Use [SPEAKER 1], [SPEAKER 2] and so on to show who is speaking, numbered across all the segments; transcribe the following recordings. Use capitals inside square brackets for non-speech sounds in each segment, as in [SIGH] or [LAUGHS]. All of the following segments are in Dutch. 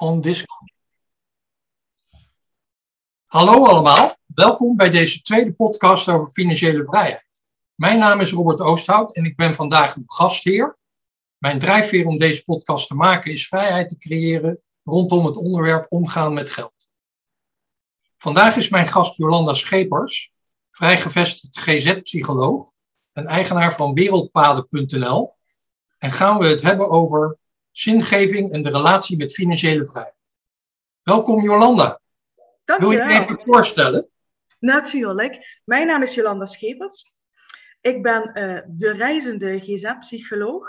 [SPEAKER 1] on Discord. Hallo allemaal, welkom bij deze tweede podcast over financiële vrijheid. Mijn naam is Robert Oosthout en ik ben vandaag uw gastheer. Mijn drijfveer om deze podcast te maken is vrijheid te creëren rondom het onderwerp omgaan met geld. Vandaag is mijn gast Jolanda Schepers, vrijgevestigd GZ-psycholoog en eigenaar van wereldpaden.nl. En gaan we het hebben over zingeving en de relatie met financiële vrijheid. Welkom Jolanda.
[SPEAKER 2] Dank
[SPEAKER 1] Wil je je even voorstellen?
[SPEAKER 2] Natuurlijk. Mijn naam is Jolanda Schepers. Ik ben uh, de reizende GZ-psycholoog.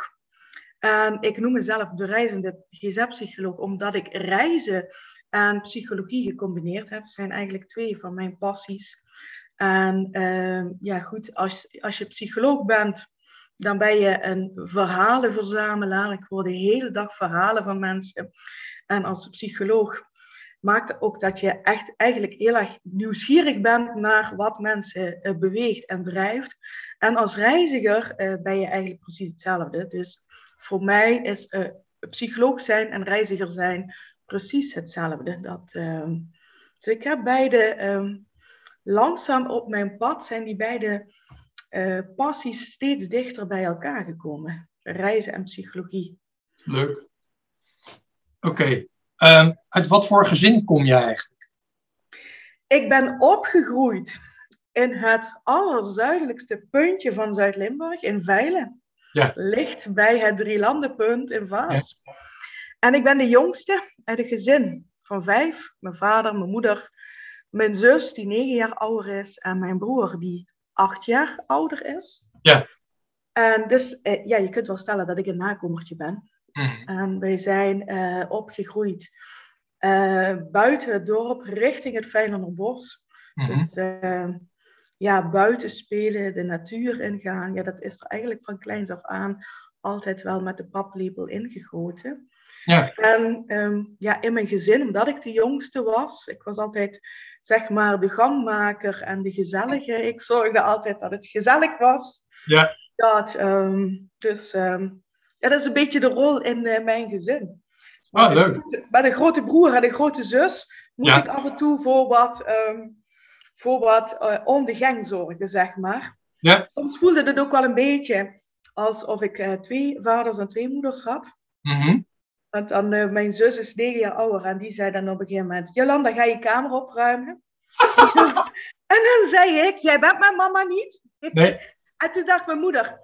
[SPEAKER 2] En ik noem mezelf de reizende GZ-psycholoog omdat ik reizen en psychologie gecombineerd heb. Dat zijn eigenlijk twee van mijn passies. En uh, ja, goed, als, als je psycholoog bent, dan ben je een verhalenverzamelaar. Ik hoor de hele dag verhalen van mensen. En als psycholoog maakt ook dat je echt eigenlijk heel erg nieuwsgierig bent naar wat mensen uh, beweegt en drijft. En als reiziger uh, ben je eigenlijk precies hetzelfde. Dus voor mij is uh, psycholoog zijn en reiziger zijn precies hetzelfde. Dat, ehm, dus ik heb beide um, langzaam op mijn pad zijn die beide uh, passies steeds dichter bij elkaar gekomen. Reizen en psychologie.
[SPEAKER 1] Leuk. Oké. Okay. Um, uit wat voor gezin kom jij eigenlijk?
[SPEAKER 2] Ik ben opgegroeid in het allerzuidelijkste puntje van Zuid-Limburg, in Veilen.
[SPEAKER 1] Ja.
[SPEAKER 2] Ligt bij het Drielandenpunt in Vaals. Ja. En ik ben de jongste uit een gezin van vijf. Mijn vader, mijn moeder, mijn zus die negen jaar ouder is en mijn broer die acht jaar ouder is.
[SPEAKER 1] Ja.
[SPEAKER 2] En dus, eh, ja, je kunt wel stellen dat ik een nakomertje ben.
[SPEAKER 1] Mm.
[SPEAKER 2] En wij zijn uh, opgegroeid uh, buiten het dorp, richting het Veilanderbos.
[SPEAKER 1] Mhm.
[SPEAKER 2] Mm -hmm. Dus ja, buiten spelen, de natuur ingaan. Ja, dat is er eigenlijk van kleins af aan altijd wel met de paplepel ingegoten.
[SPEAKER 1] Ja.
[SPEAKER 2] En um, ja, in mijn gezin, omdat ik de jongste was, ik was altijd zeg maar de gangmaker en de gezellige. Ik zorgde altijd dat het gezellig was.
[SPEAKER 1] Ja.
[SPEAKER 2] Dat, um, dus um, ja, dat is een beetje de rol in uh, mijn gezin.
[SPEAKER 1] Ah, leuk.
[SPEAKER 2] Met een grote broer en een grote zus moest
[SPEAKER 1] Ja.
[SPEAKER 2] ik af en toe voor wat, voor wat uh, om de gang zorgen, zeg maar.
[SPEAKER 1] Ja.
[SPEAKER 2] Soms voelde het ook wel een beetje alsof ik uh, twee vaders en twee moeders had.
[SPEAKER 1] Mhm.
[SPEAKER 2] Want dan, uh, mijn zus is negen jaar ouder en die zei dan op een gegeven moment: Jolanda, ga je kamer opruimen? [LAUGHS] en dan zei ik: Jij bent mijn mama niet?
[SPEAKER 1] Nee.
[SPEAKER 2] En toen dacht mijn moeder: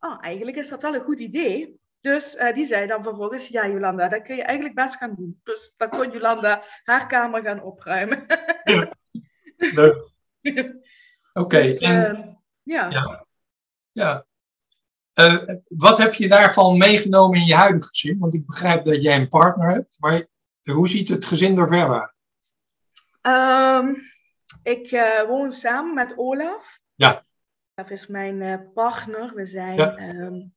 [SPEAKER 2] Oh, eigenlijk is dat wel een goed idee. Dus uh, die zei dan vervolgens: Ja, Jolanda, dat kun je eigenlijk best gaan doen. Dus dan kon Jolanda haar kamer gaan opruimen.
[SPEAKER 1] Ja. [LAUGHS] Leuk. [LAUGHS] Oké. Okay,
[SPEAKER 2] dus,
[SPEAKER 1] en...
[SPEAKER 2] ja.
[SPEAKER 1] ja. ja. Uh, wat heb je daarvan meegenomen in je huidige gezin? Want ik begrijp dat jij een partner hebt, maar hoe ziet het gezin er verder uit?
[SPEAKER 2] Um, ik uh, woon samen met Olaf.
[SPEAKER 1] Ja.
[SPEAKER 2] Olaf is mijn uh, partner. We zijn
[SPEAKER 1] Ja.
[SPEAKER 2] um,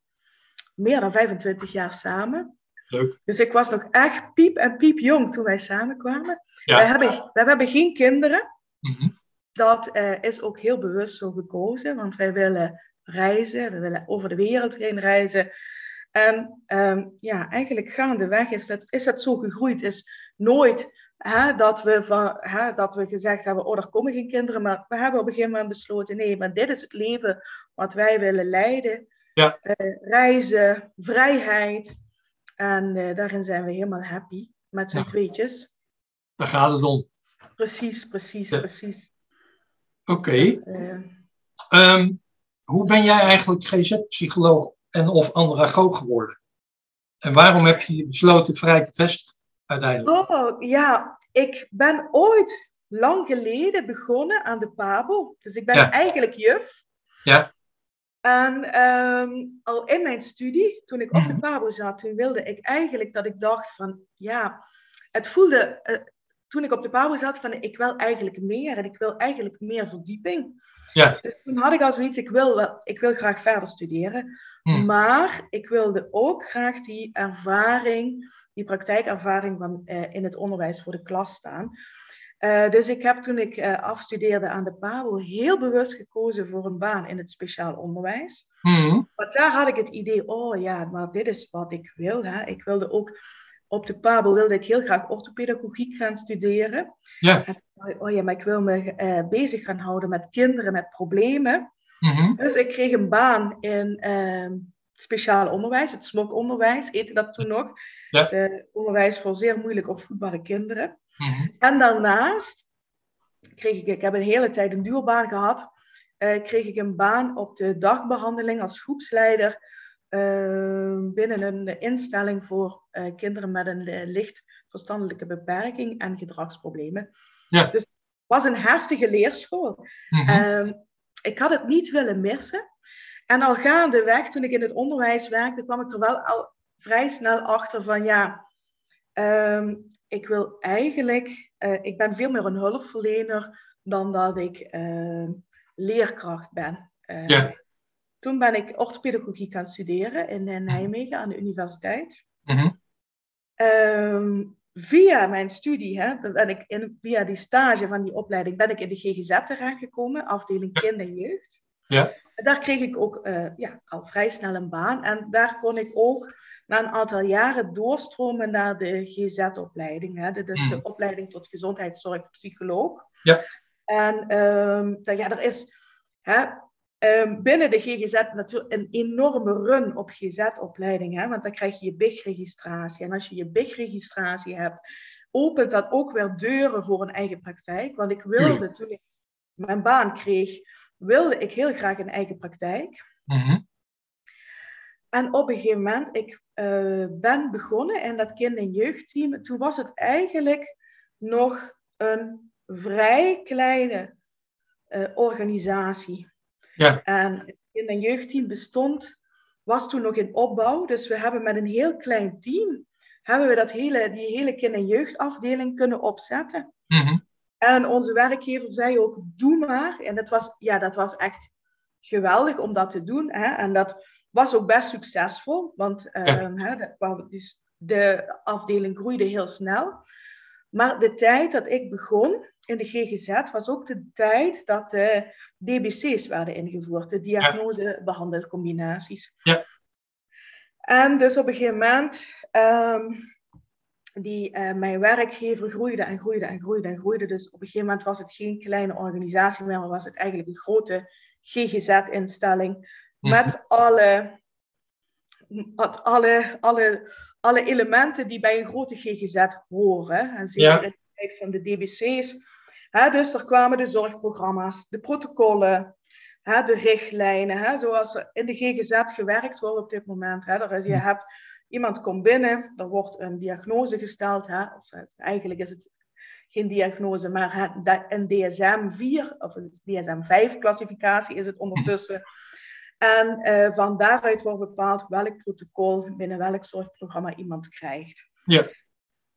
[SPEAKER 2] meer dan 25 jaar samen.
[SPEAKER 1] Leuk.
[SPEAKER 2] Dus ik was nog echt piep en piep jong toen wij samenkwamen.
[SPEAKER 1] Ja.
[SPEAKER 2] Wij, hebben, wij hebben geen kinderen.
[SPEAKER 1] Mhm.
[SPEAKER 2] Dat is ook heel bewust zo gekozen, want wij willen reizen, we willen over de wereld heen reizen. En um, ja, eigenlijk gaandeweg is dat, is dat zo gegroeid. Is nooit hè, dat, we van, hè, dat we gezegd hebben, oh, er komen geen kinderen. Maar we hebben op een gegeven moment besloten, nee, maar dit is het leven wat wij willen leiden.
[SPEAKER 1] Ja.
[SPEAKER 2] Uh, reizen, vrijheid. En uh, daarin zijn we helemaal happy met z'n
[SPEAKER 1] Ja.
[SPEAKER 2] tweetjes.
[SPEAKER 1] Daar gaat het om.
[SPEAKER 2] Precies, precies,
[SPEAKER 1] Ja.
[SPEAKER 2] precies.
[SPEAKER 1] Oké.
[SPEAKER 2] Uh,
[SPEAKER 1] um, hoe ben jij eigenlijk GZ-psycholoog en of andragoog geworden? En waarom heb je besloten vrij te vestigen uiteindelijk?
[SPEAKER 2] Oh, ja. Ik ben ooit lang geleden begonnen aan de PABO. Dus ik ben
[SPEAKER 1] Ja.
[SPEAKER 2] eigenlijk juf.
[SPEAKER 1] Ja.
[SPEAKER 2] En um, al in mijn studie, toen ik op de
[SPEAKER 1] Mhm.
[SPEAKER 2] PABO zat, toen wilde ik eigenlijk dat ik dacht van, ja, het voelde, uh, toen ik op de PABO zat, van ik wil eigenlijk meer en ik wil eigenlijk meer verdieping.
[SPEAKER 1] Ja.
[SPEAKER 2] Dus toen had ik al zoiets, ik wil, wel, ik wil graag verder studeren.
[SPEAKER 1] Hmm.
[SPEAKER 2] Maar ik wilde ook graag die ervaring, die praktijkervaring van, uh, in het onderwijs voor de klas staan. Uh, dus ik heb toen ik uh, afstudeerde aan de PABO heel bewust gekozen voor een baan in het speciaal onderwijs.
[SPEAKER 1] Hmm.
[SPEAKER 2] Want daar had ik het idee, oh ja, maar dit is wat ik wil. Hè. Ik wilde ook op de PABO wilde ik heel graag orthopedagogiek gaan studeren.
[SPEAKER 1] Ja.
[SPEAKER 2] Oh ja, maar ik wil me uh, bezig gaan houden met kinderen met problemen.
[SPEAKER 1] Mhm.
[SPEAKER 2] Dus ik kreeg een baan in uh, speciaal onderwijs, het SMOK-onderwijs, heette dat toen nog.
[SPEAKER 1] Ja.
[SPEAKER 2] Het uh, onderwijs voor zeer moeilijk opvoedbare kinderen.
[SPEAKER 1] Mhm.
[SPEAKER 2] En daarnaast kreeg ik, ik heb een hele tijd een duurbaan gehad, uh, kreeg ik een baan op de dagbehandeling als groepsleider binnen een instelling voor uh, kinderen met een licht verstandelijke beperking en gedragsproblemen.
[SPEAKER 1] Ja.
[SPEAKER 2] Dus het was een heftige leerschool.
[SPEAKER 1] Mhm.
[SPEAKER 2] Uh, ik had het niet willen missen. En al gaandeweg, toen ik in het onderwijs werkte, kwam ik er wel al vrij snel achter van ja, um, ik wil eigenlijk, uh, ik ben veel meer een hulpverlener dan dat ik uh, leerkracht ben. Uh,
[SPEAKER 1] Ja.
[SPEAKER 2] Toen ben ik orthopedagogie gaan studeren in, in Nijmegen aan de universiteit.
[SPEAKER 1] Mhm.
[SPEAKER 2] Um, via mijn studie, hè, ben ik in, via die stage van die opleiding, ben ik in de GGZ terechtgekomen, afdeling kind en jeugd.
[SPEAKER 1] Ja.
[SPEAKER 2] Daar kreeg ik ook uh, ja, al vrij snel een baan. En daar kon ik ook na een aantal jaren doorstromen naar de GZ-opleiding. Hè. Dat is de
[SPEAKER 1] Mm.
[SPEAKER 2] opleiding tot gezondheidszorgpsycholoog.
[SPEAKER 1] Ja.
[SPEAKER 2] En um, nou ja, er is hè, um, binnen de GGZ natuurlijk een enorme run op GZ-opleidingen. Want dan krijg je je BIG-registratie. En als je je BIG-registratie hebt, opent dat ook weer deuren voor een eigen praktijk. Want ik wilde, toen ik mijn baan kreeg, wilde ik heel graag een eigen praktijk.
[SPEAKER 1] Mhm.
[SPEAKER 2] En op een gegeven moment, ik uh, ben begonnen in dat kind- en jeugdteam. Toen was het eigenlijk nog een vrij kleine uh, organisatie.
[SPEAKER 1] Ja.
[SPEAKER 2] En het kind- en jeugdteam bestond, was toen nog in opbouw. Dus we hebben met een heel klein team, hebben we dat hele, die hele kind- en jeugdafdeling kunnen opzetten.
[SPEAKER 1] Mhm.
[SPEAKER 2] En onze werkgever zei ook, doe maar. En dat was, ja, dat was echt geweldig om dat te doen. Hè? En dat was ook best succesvol, want uh,
[SPEAKER 1] Ja.
[SPEAKER 2] hè, dat, kwam- dus de afdeling groeide heel snel. Maar de tijd dat ik begon in de GGZ was ook de tijd dat de DBC's werden ingevoerd, de diagnose-behandelcombinaties.
[SPEAKER 1] Ja.
[SPEAKER 2] En dus op een gegeven moment, ehm, die, eh, mijn werkgever groeide en groeide en groeide en groeide. Dus op een gegeven moment was het geen kleine organisatie meer, maar was het eigenlijk een grote GGZ-instelling
[SPEAKER 1] Mhm.
[SPEAKER 2] met alle, met alle, alle, alle elementen die bij een grote GGZ horen. En zeker
[SPEAKER 1] Ja.
[SPEAKER 2] in de tijd van de DBC's. Dus er kwamen de zorgprogramma's, de protocollen, de richtlijnen, zoals in de GGZ gewerkt wordt op dit moment. Hè. Is, je
[SPEAKER 1] Mhm.
[SPEAKER 2] hebt, iemand komt binnen, er wordt een diagnose gesteld. Of, eh, eigenlijk is het geen diagnose, maar een DSM-4 of een DSM-5-classificatie is het ondertussen. [LAUGHS] En eh, van daaruit wordt bepaald welk protocol binnen welk zorgprogramma iemand krijgt.
[SPEAKER 1] Ja.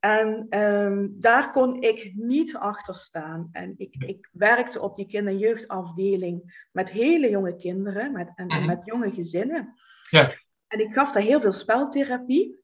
[SPEAKER 2] En ehm, daar kon ik niet achter staan. En ik, ik werkte op die kinder- en jeugdafdeling met hele jonge kinderen met, en, en
[SPEAKER 1] Mhm.
[SPEAKER 2] met jonge gezinnen.
[SPEAKER 1] Ja.
[SPEAKER 2] En ik gaf daar heel veel speltherapie.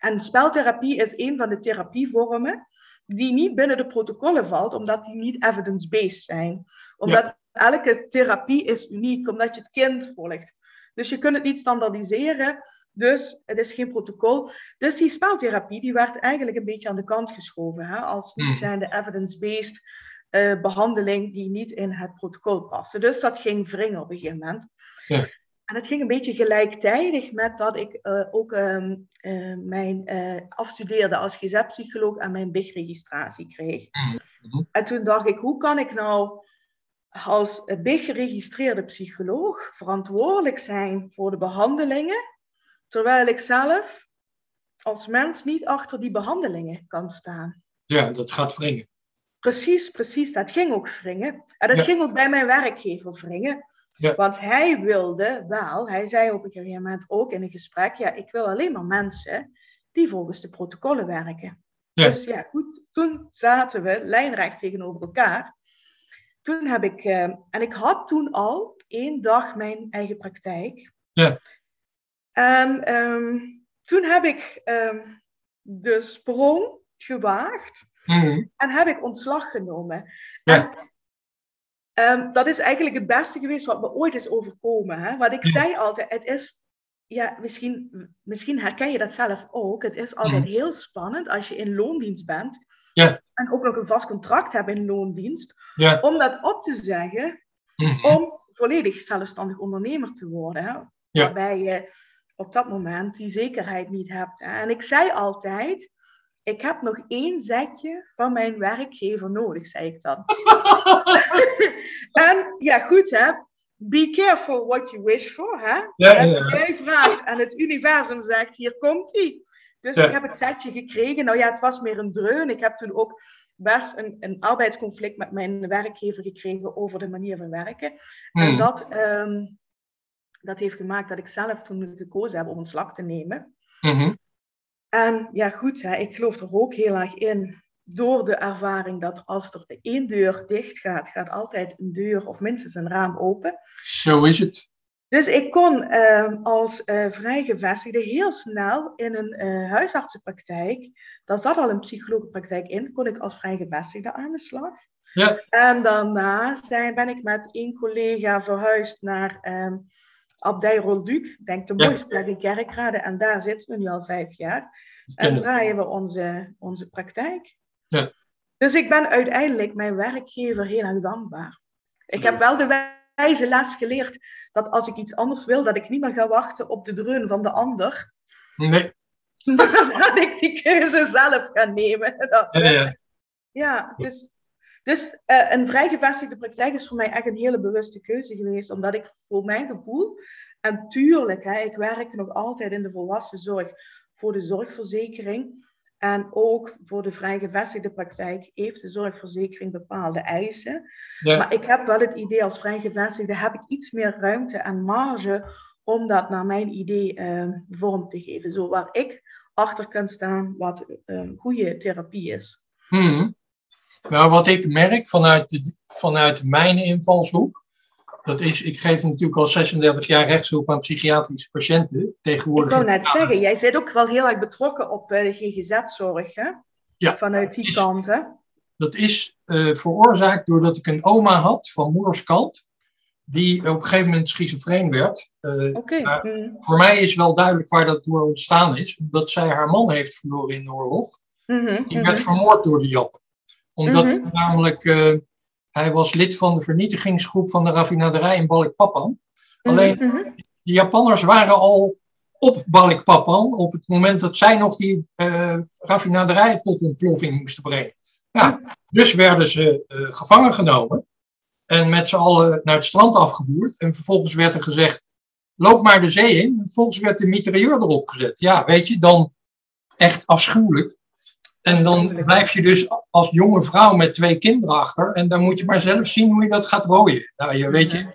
[SPEAKER 2] En speltherapie is een van de therapievormen die niet binnen de protocollen valt, omdat die niet evidence-based zijn. Omdat elke therapie is uniek, omdat je het kind volgt. Dus je kunt het niet standaardiseren, dus het is geen protocol. Dus die speltherapie die werd eigenlijk een beetje aan de kant geschoven, hè, als niet
[SPEAKER 1] Mhm.
[SPEAKER 2] zijnde evidence-based eh, behandeling die niet in het protocol paste. Dus dat ging wringen op een gegeven moment.
[SPEAKER 1] Ja.
[SPEAKER 2] En het ging een beetje gelijktijdig met dat ik eh, ook ehm, eh, mijn afstudeerde als GZ-psycholoog en mijn BIG-registratie kreeg.
[SPEAKER 1] Mhm.
[SPEAKER 2] En toen dacht ik, hoe kan ik nou als BIG-geregistreerde psycholoog verantwoordelijk zijn voor de behandelingen, terwijl ik zelf als mens niet achter die behandelingen kan staan.
[SPEAKER 1] Ja, dat gaat wringen.
[SPEAKER 2] Precies, precies. Dat ging ook wringen. En dat
[SPEAKER 1] Ja.
[SPEAKER 2] ging ook bij mijn werkgever wringen.
[SPEAKER 1] Ja.
[SPEAKER 2] Want hij wilde wel, hij zei op een gegeven moment ook in een gesprek, ja, ik wil alleen maar mensen die volgens de protocollen werken.
[SPEAKER 1] Ja.
[SPEAKER 2] Dus ja, goed, toen zaten we lijnrecht tegenover elkaar. Toen heb ik, eh, en ik had toen al één dag mijn eigen praktijk.
[SPEAKER 1] Ja.
[SPEAKER 2] En ehm, toen heb ik ehm, de sprong gewaagd
[SPEAKER 1] Mhm.
[SPEAKER 2] en heb ik ontslag genomen.
[SPEAKER 1] Ja.
[SPEAKER 2] En, ehm, dat is eigenlijk het beste geweest wat me ooit is overkomen. Hè? Want ik
[SPEAKER 1] Ja.
[SPEAKER 2] zei altijd, het is ja, misschien, misschien herken je dat zelf ook. Het is altijd
[SPEAKER 1] Mhm.
[SPEAKER 2] heel spannend als je in loondienst bent.
[SPEAKER 1] Ja.
[SPEAKER 2] En ook nog een vast contract hebt in loondienst.
[SPEAKER 1] Ja.
[SPEAKER 2] Om dat op te zeggen
[SPEAKER 1] Mhm.
[SPEAKER 2] om volledig zelfstandig ondernemer te worden. Hè?
[SPEAKER 1] Ja.
[SPEAKER 2] Waarbij je op dat moment die zekerheid niet hebt. En ik zei altijd, ik heb nog één zetje van mijn werkgever nodig, zei ik dan. [LAUGHS] en ja, goed hè. Be careful what you wish for, hè?
[SPEAKER 1] Ja, ja,
[SPEAKER 2] En
[SPEAKER 1] ja.
[SPEAKER 2] Jij vraagt en het universum zegt, hier komt ie. Dus
[SPEAKER 1] Ja.
[SPEAKER 2] ik heb het setje gekregen. Nou ja, het was meer een dreun. Ik heb toen ook best een, een arbeidsconflict met mijn werkgever gekregen over de manier van werken. En
[SPEAKER 1] Mhm.
[SPEAKER 2] dat, ehm, dat heeft gemaakt dat ik zelf toen gekozen heb om ontslag te nemen.
[SPEAKER 1] Mhm.
[SPEAKER 2] En ja, goed, hè, ik geloof er ook heel erg in. Door de ervaring dat als er één deur dicht gaat, gaat altijd een deur of minstens een raam open.
[SPEAKER 1] Zo is het.
[SPEAKER 2] Dus ik kon ehm, als eh vrijgevestigde heel snel in een eh, huisartsenpraktijk, daar zat al een psychologenpraktijk in, kon ik als vrijgevestigde aan de slag.
[SPEAKER 1] Ja.
[SPEAKER 2] En daarna zijn, ben ik met één collega verhuisd naar ehm Abdij Rolduc, ik denk de
[SPEAKER 1] Ja.
[SPEAKER 2] mooiste plek in Kerkrade, en daar zitten we nu al vijf jaar. En draaien we onze, onze praktijk.
[SPEAKER 1] Ja.
[SPEAKER 2] Dus ik ben uiteindelijk mijn werkgever heel erg dankbaar. Ik heb wel de wijze les geleerd dat als ik iets anders wil, dat ik niet meer ga wachten op de dreun van de ander.
[SPEAKER 1] Nee. [LAUGHS]
[SPEAKER 2] dat ik die keuze zelf ga nemen. Dat,
[SPEAKER 1] Ja, ja.
[SPEAKER 2] ja, dus, dus eh, een vrijgevestigde praktijk is voor mij echt een hele bewuste keuze geweest, omdat ik voor mijn gevoel, en tuurlijk, hè, ik werk nog altijd in de volwassenzorg voor de zorgverzekering. En ook voor de vrijgevestigde praktijk heeft de zorgverzekering bepaalde eisen.
[SPEAKER 1] Ja.
[SPEAKER 2] Maar ik heb wel het idee als vrijgevestigde heb ik iets meer ruimte en marge om dat naar mijn idee eh, vorm te geven. Zo waar ik achter kan staan wat eh, goede therapie is.
[SPEAKER 1] Mhm. Nou, wat ik merk vanuit, de, vanuit mijn invalshoek, dat is, ik geef natuurlijk al 36 jaar rechtshulp aan psychiatrische patiënten.
[SPEAKER 2] Ik
[SPEAKER 1] Tegenwoordig.
[SPEAKER 2] wou net zeggen, jij zit ook wel heel erg betrokken op eh, de GGZ-zorg, hè?
[SPEAKER 1] Ja.
[SPEAKER 2] Vanuit die
[SPEAKER 1] Is-
[SPEAKER 2] kant, hè?
[SPEAKER 1] Dat is eh, veroorzaakt doordat ik een oma had van moederskant, die op een gegeven moment schizofreen werd. Eh,
[SPEAKER 2] mm,
[SPEAKER 1] voor mij is wel duidelijk waar dat door ontstaan is, omdat zij haar man heeft verloren in de oorlog.
[SPEAKER 2] mhm,
[SPEAKER 1] Die
[SPEAKER 2] mhm.
[SPEAKER 1] werd vermoord door de Jappen. Omdat
[SPEAKER 2] Mhm.
[SPEAKER 1] namelijk, eh, hij was lid van de vernietigingsgroep van de raffinaderij in Balikpapan. Alleen,
[SPEAKER 2] Mhm, mhm.
[SPEAKER 1] de Japanners waren al op Balikpapan op het moment dat zij nog die eh, raffinaderij tot ontploffing moesten brengen. Ja, dus werden ze eh, gevangen genomen en met z'n allen naar het strand afgevoerd. En vervolgens werd er gezegd, loop maar de zee in. En vervolgens werd de mitrailleur erop gezet. Ja, weet je, dan echt afschuwelijk. En dan blijf je dus als jonge vrouw met twee kinderen achter. En dan moet je maar zelf zien hoe je dat gaat rooien. Nou, je weet je,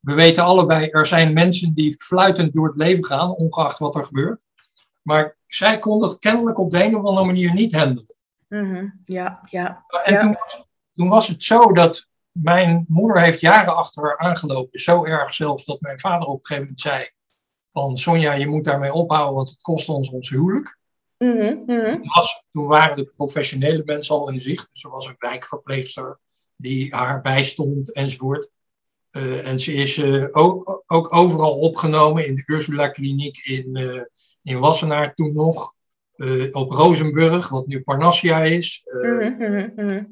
[SPEAKER 1] we weten allebei, er zijn mensen die fluitend door het leven gaan, ongeacht wat er gebeurt. Maar zij kon dat kennelijk op de een of andere manier niet handelen.
[SPEAKER 2] Mhm, Ja, ja.
[SPEAKER 1] En
[SPEAKER 2] Ja.
[SPEAKER 1] toen, toen was het zo dat mijn moeder heeft jaren achter haar aangelopen. Zo erg zelfs dat mijn vader op een gegeven moment zei van Sonja, je moet daarmee ophouden, want het kost ons ons huwelijk.
[SPEAKER 2] Mhm, mhm.
[SPEAKER 1] Toen was- toen waren de professionele mensen al in zicht. Dus er was een wijkverpleegster die haar bijstond enzovoort. Eh, en ze is eh, ook, ook overal opgenomen in de Ursula Kliniek in, eh, in Wassenaar toen nog. Op Rozenburg, wat nu Parnassia is.
[SPEAKER 2] Mhm,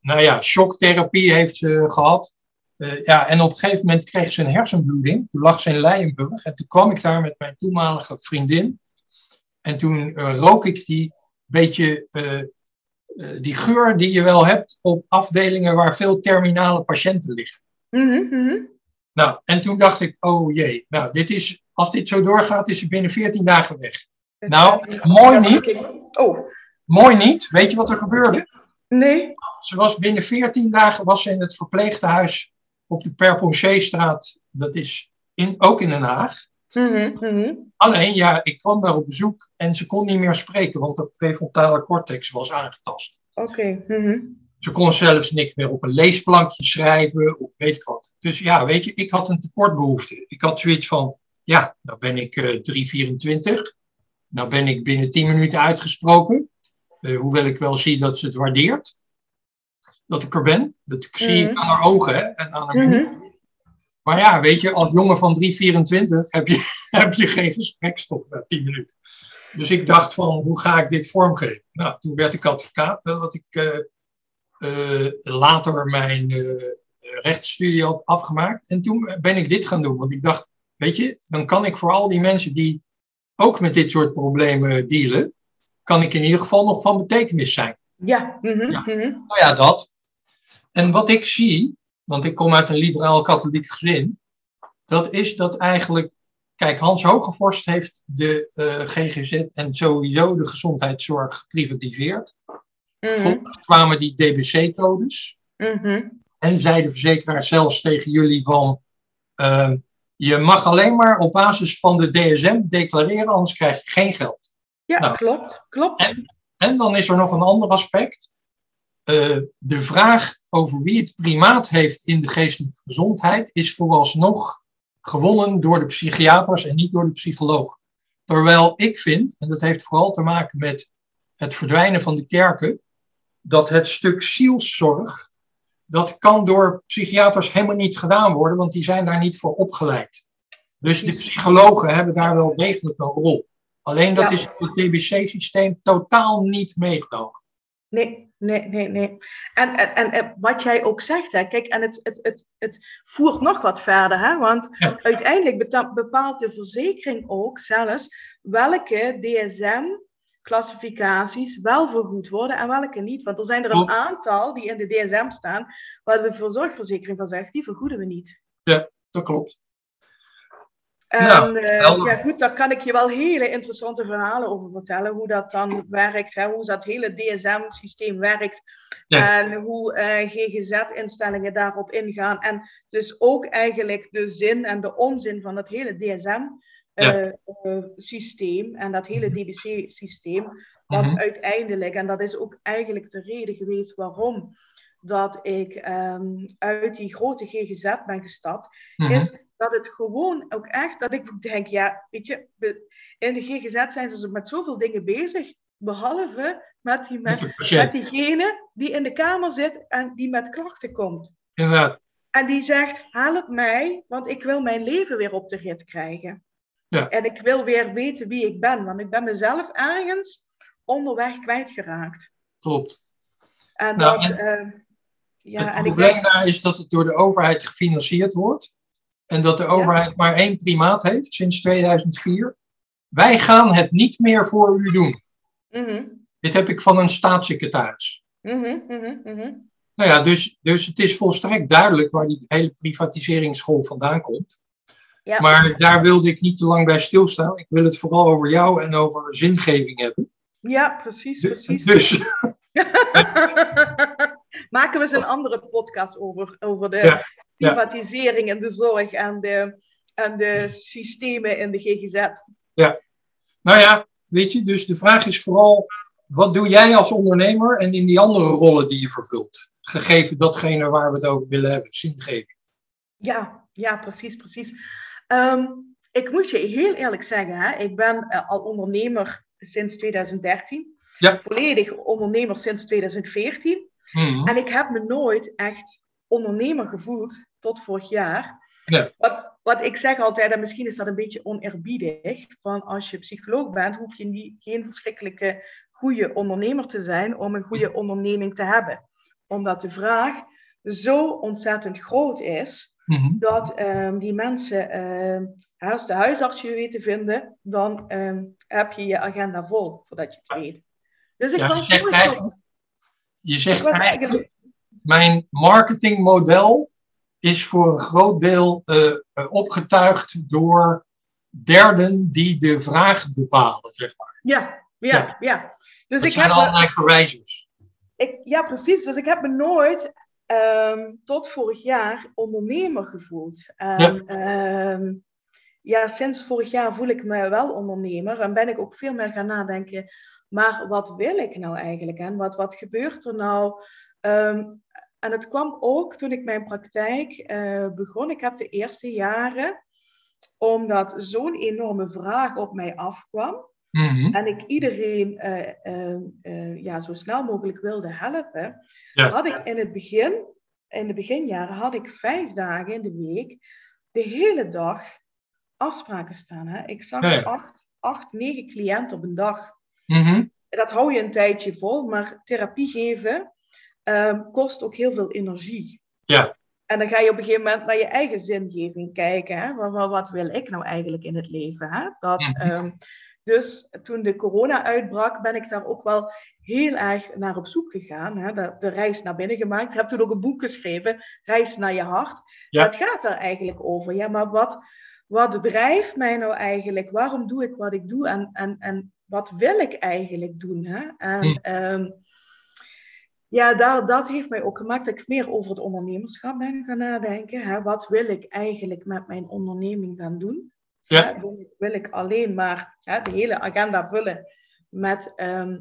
[SPEAKER 1] nou ja, shocktherapie heeft ze gehad. Eh, ja, en op een gegeven moment kreeg ze een hersenbloeding. Toen lag ze in Leijenburg. En toen kwam ik daar met mijn toenmalige vriendin. En toen eh, rook ik die beetje eh, eh, die geur die je wel hebt op afdelingen waar veel terminale patiënten liggen.
[SPEAKER 2] Mhm, mhm.
[SPEAKER 1] Nou, en toen dacht ik, oh jee, nou, dit is, als dit zo doorgaat, is ze binnen 14 dagen weg. Nou, mooi niet.
[SPEAKER 2] Oh,
[SPEAKER 1] Mooi niet. Weet je wat er gebeurde?
[SPEAKER 2] nee.
[SPEAKER 1] Ze was binnen 14 dagen was ze in het verpleegtehuis op de Perponcherstraat. Dat is in, ook in Den Haag.
[SPEAKER 2] Mhm, mhm.
[SPEAKER 1] Alleen, ja, ik kwam daar op bezoek en ze kon niet meer spreken, want de prefrontale cortex was aangetast.
[SPEAKER 2] Oké. mhm.
[SPEAKER 1] Ze kon zelfs niks meer op een leesplankje schrijven of weet ik wat. Dus ja, weet je, ik had een tekortbehoefte. Ik had zoiets van, ja, nou ben ik eh 3,24. Nou ben ik binnen 10 minuten uitgesproken. Eh, hoewel ik wel zie dat ze het waardeert. Dat ik er ben. Dat ik zie aan haar ogen hè, en aan haar. Maar ja, weet je, als jongen van 3,24 heb je, [LAUGHS] heb je geen gesprekstop na tien minuten. Dus ik dacht van, hoe ga ik dit vormgeven? Nou, toen werd ik advocaat. Dat ik uh, uh, later mijn uh, rechtsstudie had afgemaakt. En toen ben ik dit gaan doen. Want ik dacht, weet je, dan kan ik voor al die mensen die ook met dit soort problemen dealen, kan ik in ieder geval nog van betekenis zijn.
[SPEAKER 2] Ja. Mm -hmm,
[SPEAKER 1] ja. Nou ja, dat. En wat ik zie, want ik kom uit een liberaal-katholiek gezin, dat is dat eigenlijk, kijk, Hans Hogevorst heeft de uh, GGZ en sowieso de gezondheidszorg geprivatiseerd. Vervolgens kwamen die DBC-codes.
[SPEAKER 2] Mhm.
[SPEAKER 1] En zei de verzekeraar zelfs tegen jullie van, uh, je mag alleen maar op basis van de DSM declareren, anders krijg je geen geld.
[SPEAKER 2] Ja,
[SPEAKER 1] Nou.
[SPEAKER 2] klopt. Klopt.
[SPEAKER 1] En, en dan is er nog een ander aspect. Uh, de vraag over wie het primaat heeft in de geestelijke gezondheid is vooralsnog gewonnen door de psychiaters en niet door de psycholoog. Terwijl ik vind, en dat heeft vooral te maken met het verdwijnen van de kerken, dat het stuk zielszorg, dat kan door psychiaters helemaal niet gedaan worden, want die zijn daar niet voor opgeleid. Dus de psychologen hebben daar wel degelijk een rol. Alleen dat
[SPEAKER 2] Ja.
[SPEAKER 1] is in het TBC-systeem totaal niet meegenomen.
[SPEAKER 2] Nee, nee, nee, nee. En, en, en, wat jij ook zegt, hè, kijk, en het, het, het, het voert nog wat verder, hè, want
[SPEAKER 1] Ja.
[SPEAKER 2] uiteindelijk bepaalt de verzekering ook zelfs welke DSM-classificaties wel vergoed worden en welke niet. Want er zijn er een aantal die in de DSM staan, waar de verzorgverzekering van zegt, die vergoeden we niet.
[SPEAKER 1] Dat klopt.
[SPEAKER 2] En
[SPEAKER 1] Nou,
[SPEAKER 2] eh, ja, goed, daar kan ik je wel hele interessante verhalen over vertellen. Hoe dat dan werkt, hè, hoe dat hele DSM-systeem werkt.
[SPEAKER 1] Ja.
[SPEAKER 2] En hoe eh, GGZ-instellingen daarop ingaan. En dus ook eigenlijk de zin en de onzin van het hele DSM-systeem. en dat hele DBC-systeem. Want
[SPEAKER 1] Mhm.
[SPEAKER 2] uiteindelijk, en dat is ook eigenlijk de reden geweest waarom dat ik ehm, uit die grote GGZ ben gestapt
[SPEAKER 1] Mhm.
[SPEAKER 2] is dat het gewoon ook echt, dat ik denk, ja, weet je, in de GGZ zijn ze met zoveel dingen bezig, behalve met, die,
[SPEAKER 1] Met
[SPEAKER 2] met, diegene die in de kamer zit en die met klachten komt.
[SPEAKER 1] Inderdaad.
[SPEAKER 2] En die zegt, help mij, want ik wil mijn leven weer op de rit krijgen.
[SPEAKER 1] Ja.
[SPEAKER 2] En ik wil weer weten wie ik ben, want ik ben mezelf ergens onderweg kwijtgeraakt.
[SPEAKER 1] Klopt.
[SPEAKER 2] En
[SPEAKER 1] Nou,
[SPEAKER 2] dat,
[SPEAKER 1] en-
[SPEAKER 2] eh, ja,
[SPEAKER 1] het
[SPEAKER 2] en ik
[SPEAKER 1] probleem
[SPEAKER 2] denk,
[SPEAKER 1] daar is dat het door de overheid gefinancierd wordt. En dat de overheid maar één primaat heeft sinds 2004. Wij gaan het niet meer voor u doen.
[SPEAKER 2] Mhm,
[SPEAKER 1] Dit heb ik van een staatssecretaris.
[SPEAKER 2] mhm, mhm.
[SPEAKER 1] Nou ja, dus, dus het is volstrekt duidelijk waar die hele privatiseringsgolf vandaan komt.
[SPEAKER 2] Ja.
[SPEAKER 1] Maar daar wilde ik niet te lang bij stilstaan. Ik wil het vooral over jou en over zingeving hebben.
[SPEAKER 2] Ja, precies, precies.
[SPEAKER 1] Dus [LAUGHS]
[SPEAKER 2] Maken we eens een andere podcast over, over de
[SPEAKER 1] ja.
[SPEAKER 2] Privatisering in de zorg en de, en de systemen in de GGZ.
[SPEAKER 1] Nou ja, weet je, dus de vraag is vooral, wat doe jij als ondernemer en in die andere rollen die je vervult? Gegeven datgene waar we het over willen hebben, zingeving.
[SPEAKER 2] Ja, ja, precies, precies. Ehm, ik moet je heel eerlijk zeggen, hè, ik ben eh, al ondernemer sinds 2013.
[SPEAKER 1] Ja.
[SPEAKER 2] Volledig ondernemer sinds 2014.
[SPEAKER 1] Mhm.
[SPEAKER 2] En ik heb me nooit echt ondernemer gevoeld tot vorig jaar.
[SPEAKER 1] Ja.
[SPEAKER 2] Wat, wat ik zeg altijd, en misschien is dat een beetje oneerbiedig, van als je psycholoog bent, hoef je niet, geen verschrikkelijke goede ondernemer te zijn om een goede onderneming te hebben. Omdat de vraag zo ontzettend groot is,
[SPEAKER 1] Mhm.
[SPEAKER 2] dat ehm, die mensen, ehm, als de huisarts je weet te vinden, dan ehm, heb je je agenda vol, voordat je het weet. Dus ik
[SPEAKER 1] Ja, je
[SPEAKER 2] was
[SPEAKER 1] zegt
[SPEAKER 2] nooit
[SPEAKER 1] eigenlijk-. Je zegt eigenlijk... mijn marketingmodel is voor een groot deel eh, eh, opgetuigd door derden die de vraag bepalen, zeg maar.
[SPEAKER 2] Ja, ja, ja. Dus
[SPEAKER 1] Dat
[SPEAKER 2] ik
[SPEAKER 1] zijn
[SPEAKER 2] heb...
[SPEAKER 1] allerlei verwijzers.
[SPEAKER 2] Ik, ja, precies. Dus ik heb me nooit ehm, tot vorig jaar ondernemer gevoeld. En, ehm, ja, sinds vorig jaar voel ik me wel ondernemer en ben ik ook veel meer gaan nadenken. Maar wat wil ik nou eigenlijk en wat, wat gebeurt er nou? Ehm, en het kwam ook toen ik mijn praktijk eh, begon. Ik heb de eerste jaren, omdat zo'n enorme vraag op mij afkwam,
[SPEAKER 1] Mhm.
[SPEAKER 2] en ik iedereen eh, eh, ja, zo snel mogelijk wilde helpen,
[SPEAKER 1] Ja.
[SPEAKER 2] had ik in het begin, in de beginjaren, had ik vijf dagen in de week, de hele dag afspraken staan. Hè? Ik zag acht, acht, negen cliënten op een dag.
[SPEAKER 1] Mhm.
[SPEAKER 2] Dat hou je een tijdje vol, maar therapie geven ehm, kost ook heel veel energie.
[SPEAKER 1] Ja.
[SPEAKER 2] En dan ga je op een gegeven moment naar je eigen zingeving kijken. Hè? Wat, wat, wil ik nou eigenlijk in het leven? Hè? Dat,
[SPEAKER 1] Mhm.
[SPEAKER 2] ehm, dus toen de corona uitbrak, ben ik daar ook wel heel erg naar op zoek gegaan. Hè? De, de reis naar binnen gemaakt. Ik heb toen ook een boek geschreven, Reis naar je hart.
[SPEAKER 1] Ja.
[SPEAKER 2] Dat gaat daar eigenlijk over. Ja, maar wat, wat drijft mij nou eigenlijk? Waarom doe ik wat ik doe? En, en, en wat wil ik eigenlijk doen? Hè? En,
[SPEAKER 1] Hm.
[SPEAKER 2] ehm, ja, daar, dat heeft mij ook gemaakt dat ik meer over het ondernemerschap ben gaan nadenken. Hè? Wat wil ik eigenlijk met mijn onderneming gaan doen?
[SPEAKER 1] Ja.
[SPEAKER 2] Hè, Wil, ik, wil ik alleen maar hè, de hele agenda vullen met ehm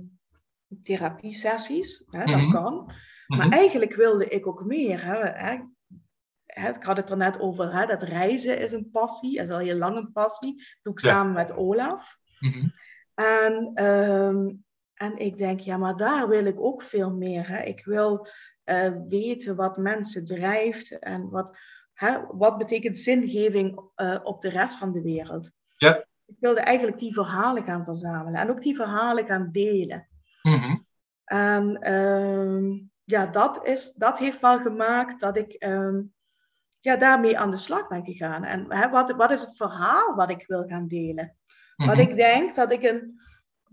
[SPEAKER 2] therapiesessies? Hè?
[SPEAKER 1] Mhm.
[SPEAKER 2] Dat kan. Maar
[SPEAKER 1] Mhm.
[SPEAKER 2] eigenlijk wilde ik ook meer. Hè? Ik had het er net over, hè? dat reizen is een passie, is al heel lang een passie. Dat doe ik
[SPEAKER 1] Ja.
[SPEAKER 2] samen met Olaf.
[SPEAKER 1] Mhm.
[SPEAKER 2] En, ehm, en ik denk, ja, maar daar wil ik ook veel meer. Hè? Ik wil eh, weten wat mensen drijft en wat, hè, wat betekent zingeving eh, op de rest van de wereld.
[SPEAKER 1] Ja.
[SPEAKER 2] Ik wilde eigenlijk die verhalen gaan verzamelen en ook die verhalen gaan delen.
[SPEAKER 1] Mhm.
[SPEAKER 2] En ehm, ja, dat, is, dat heeft wel gemaakt dat ik ehm, ja, daarmee aan de slag ben gegaan. En hè, wat, wat is het verhaal wat ik wil gaan delen? Want
[SPEAKER 1] Mhm.
[SPEAKER 2] ik denk dat ik, een,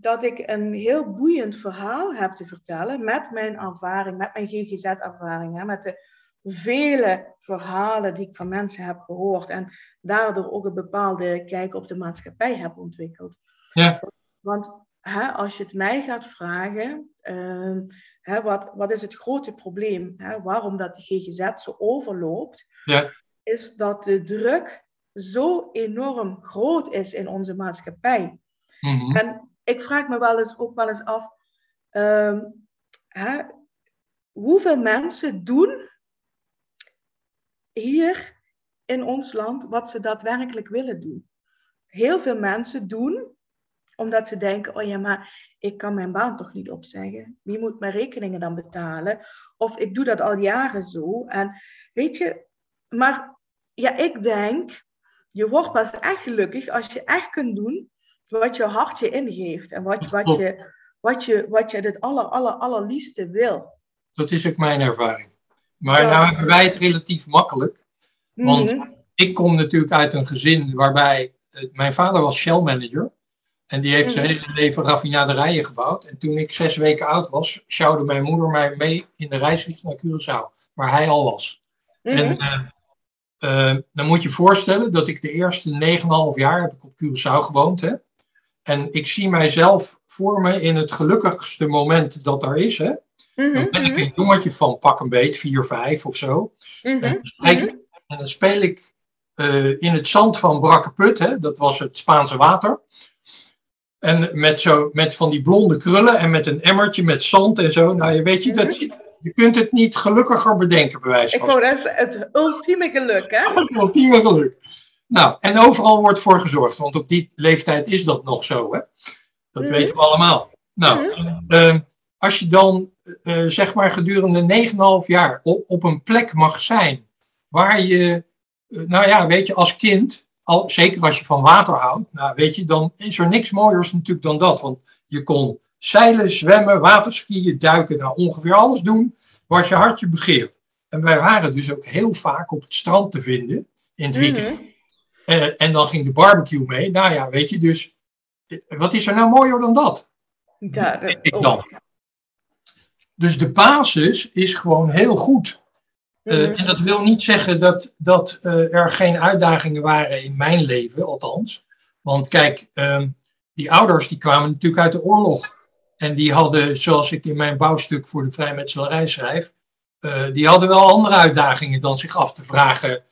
[SPEAKER 2] dat ik een heel boeiend verhaal heb te vertellen met mijn ervaring, met mijn GGZ-ervaring, met de vele verhalen die ik van mensen heb gehoord en daardoor ook een bepaalde kijk op de maatschappij heb ontwikkeld.
[SPEAKER 1] Ja.
[SPEAKER 2] Want hè, als je het mij gaat vragen, ehm, hè, wat, wat is het grote probleem? Hè, waarom dat de GGZ zo overloopt,
[SPEAKER 1] Ja.
[SPEAKER 2] is dat de druk zo enorm groot is in onze maatschappij.
[SPEAKER 1] Mhm.
[SPEAKER 2] En ik vraag me wel eens ook wel eens af, ehm, hè, hoeveel mensen doen hier in ons land wat ze daadwerkelijk willen doen? Heel veel mensen doen omdat ze denken, oh ja, maar ik kan mijn baan toch niet opzeggen? Wie moet mijn rekeningen dan betalen? Of ik doe dat al jaren zo. En weet je, maar ja, ik denk, je wordt pas echt gelukkig als je echt kunt doen wat je hart je ingeeft. En wat, wat, je, wat, je, wat je het aller, aller, allerliefste wil.
[SPEAKER 1] Dat is ook mijn ervaring. Maar
[SPEAKER 2] Ja.
[SPEAKER 1] nou hebben wij het relatief makkelijk. Want-
[SPEAKER 2] Mhm.
[SPEAKER 1] Ik kom natuurlijk uit een gezin waarbij eh, mijn vader was Shell manager. En die heeft zijn
[SPEAKER 2] Mhm.
[SPEAKER 1] hele leven raffinaderijen gebouwd. En toen ik zes weken oud was, sjouwde mijn moeder mij mee in de reisvlieg naar Curaçao, waar hij al was.
[SPEAKER 2] Mhm.
[SPEAKER 1] En eh, eh, dan moet je je voorstellen dat ik de eerste 9,5 jaar heb ik op Curaçao gewoond. Hè? En ik zie mijzelf voor me in het gelukkigste moment dat er is. Hè?
[SPEAKER 2] Mhm,
[SPEAKER 1] Dan ben ik
[SPEAKER 2] mhm,
[SPEAKER 1] een jongetje van pak een beet, 4, 5 of zo.
[SPEAKER 2] mhm,
[SPEAKER 1] En dan, spreek ik- en dan speel ik eh, in het zand van Brakkeput, hè, dat was het Spaanse water. En met, zo, met van die blonde krullen en met een emmertje met zand en zo. Nou, je weet je, dat je, kunt het niet gelukkiger bedenken, bij wijze
[SPEAKER 2] Ik
[SPEAKER 1] van
[SPEAKER 2] wou, dat is het ultieme geluk, hè? [LAUGHS]
[SPEAKER 1] het ultieme geluk. Nou, en overal wordt voor gezorgd, want op die leeftijd is dat nog zo, hè? Dat
[SPEAKER 2] Mhm.
[SPEAKER 1] weten we allemaal. Nou, eh, als je dan, eh, zeg maar, gedurende 9,5 jaar op, op een plek mag zijn waar je, eh, nou ja, weet je, als kind, al, zeker als je van water houdt, nou weet je, dan is er niks mooiers natuurlijk dan dat. Want je kon zeilen, zwemmen, waterskiën, duiken, nou ongeveer alles doen wat je hartje begeert. En wij waren dus ook heel vaak op het strand te vinden in het weekend.
[SPEAKER 2] Mhm.
[SPEAKER 1] Eh, en dan ging de barbecue mee. Nou ja, weet je, dus eh, wat is er nou mooier dan dat?
[SPEAKER 2] Ja, dat-
[SPEAKER 1] Ik
[SPEAKER 2] oh.
[SPEAKER 1] dan. Dus de basis is gewoon heel goed. Eh,
[SPEAKER 2] Mhm.
[SPEAKER 1] En dat wil niet zeggen dat, dat er geen uitdagingen waren in mijn leven, althans. Want kijk, ehm, die ouders die kwamen natuurlijk uit de oorlog. En die hadden, zoals ik in mijn bouwstuk voor de vrijmetselarij schrijf, die hadden wel andere uitdagingen dan zich af te vragen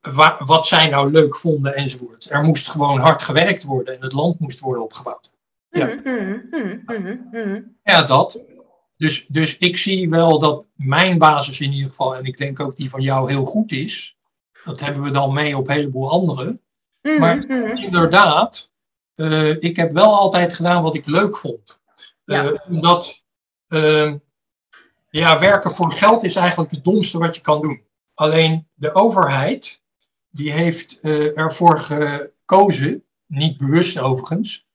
[SPEAKER 1] wa- wat zij nou leuk vonden enzovoort. Er moest gewoon hard gewerkt worden en het land moest worden opgebouwd. Ja.
[SPEAKER 2] Mhm, mhm, mhm, mhm.
[SPEAKER 1] Ja, dat. Dus, dus ik zie wel dat mijn basis in ieder geval, en ik denk ook die van jou heel goed is. Dat hebben we dan mee op een heleboel anderen. Maar-. Inderdaad, eh, ik heb wel altijd gedaan wat ik leuk vond.
[SPEAKER 2] Ja.
[SPEAKER 1] Omdat eh, ja, werken voor geld is eigenlijk het domste wat je kan doen. Alleen de overheid, die heeft uh, ervoor gekozen, niet bewust overigens,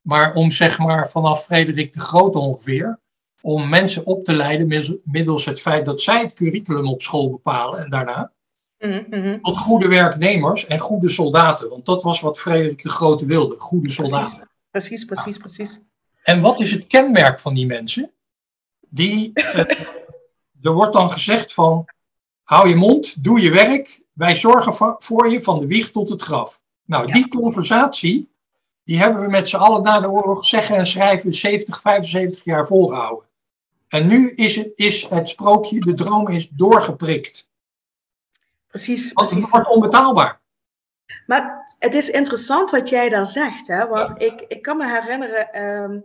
[SPEAKER 1] maar om zeg maar vanaf Frederik de Groot ongeveer, om mensen op te leiden middels het feit dat zij het curriculum op school bepalen en daarna. Mm Tot goede werknemers en goede soldaten. Want dat was wat Frederik de Grote wilde, goede soldaten.
[SPEAKER 2] Precies, precies, precies.
[SPEAKER 1] En wat is het kenmerk van die mensen? Die, eh, er wordt dan gezegd van, hou je mond, doe je werk, wij zorgen voor je van de wieg tot het graf. Nou, die conversatie, die hebben we met z'n allen na de oorlog zeggen en schrijven 70, 75 jaar volgehouden. En nu is het, is het sprookje, de droom is doorgeprikt.
[SPEAKER 2] Precies.
[SPEAKER 1] Want het wordt onbetaalbaar.
[SPEAKER 2] Maar het is interessant wat jij daar zegt, hè? want ik, ik kan me herinneren, um,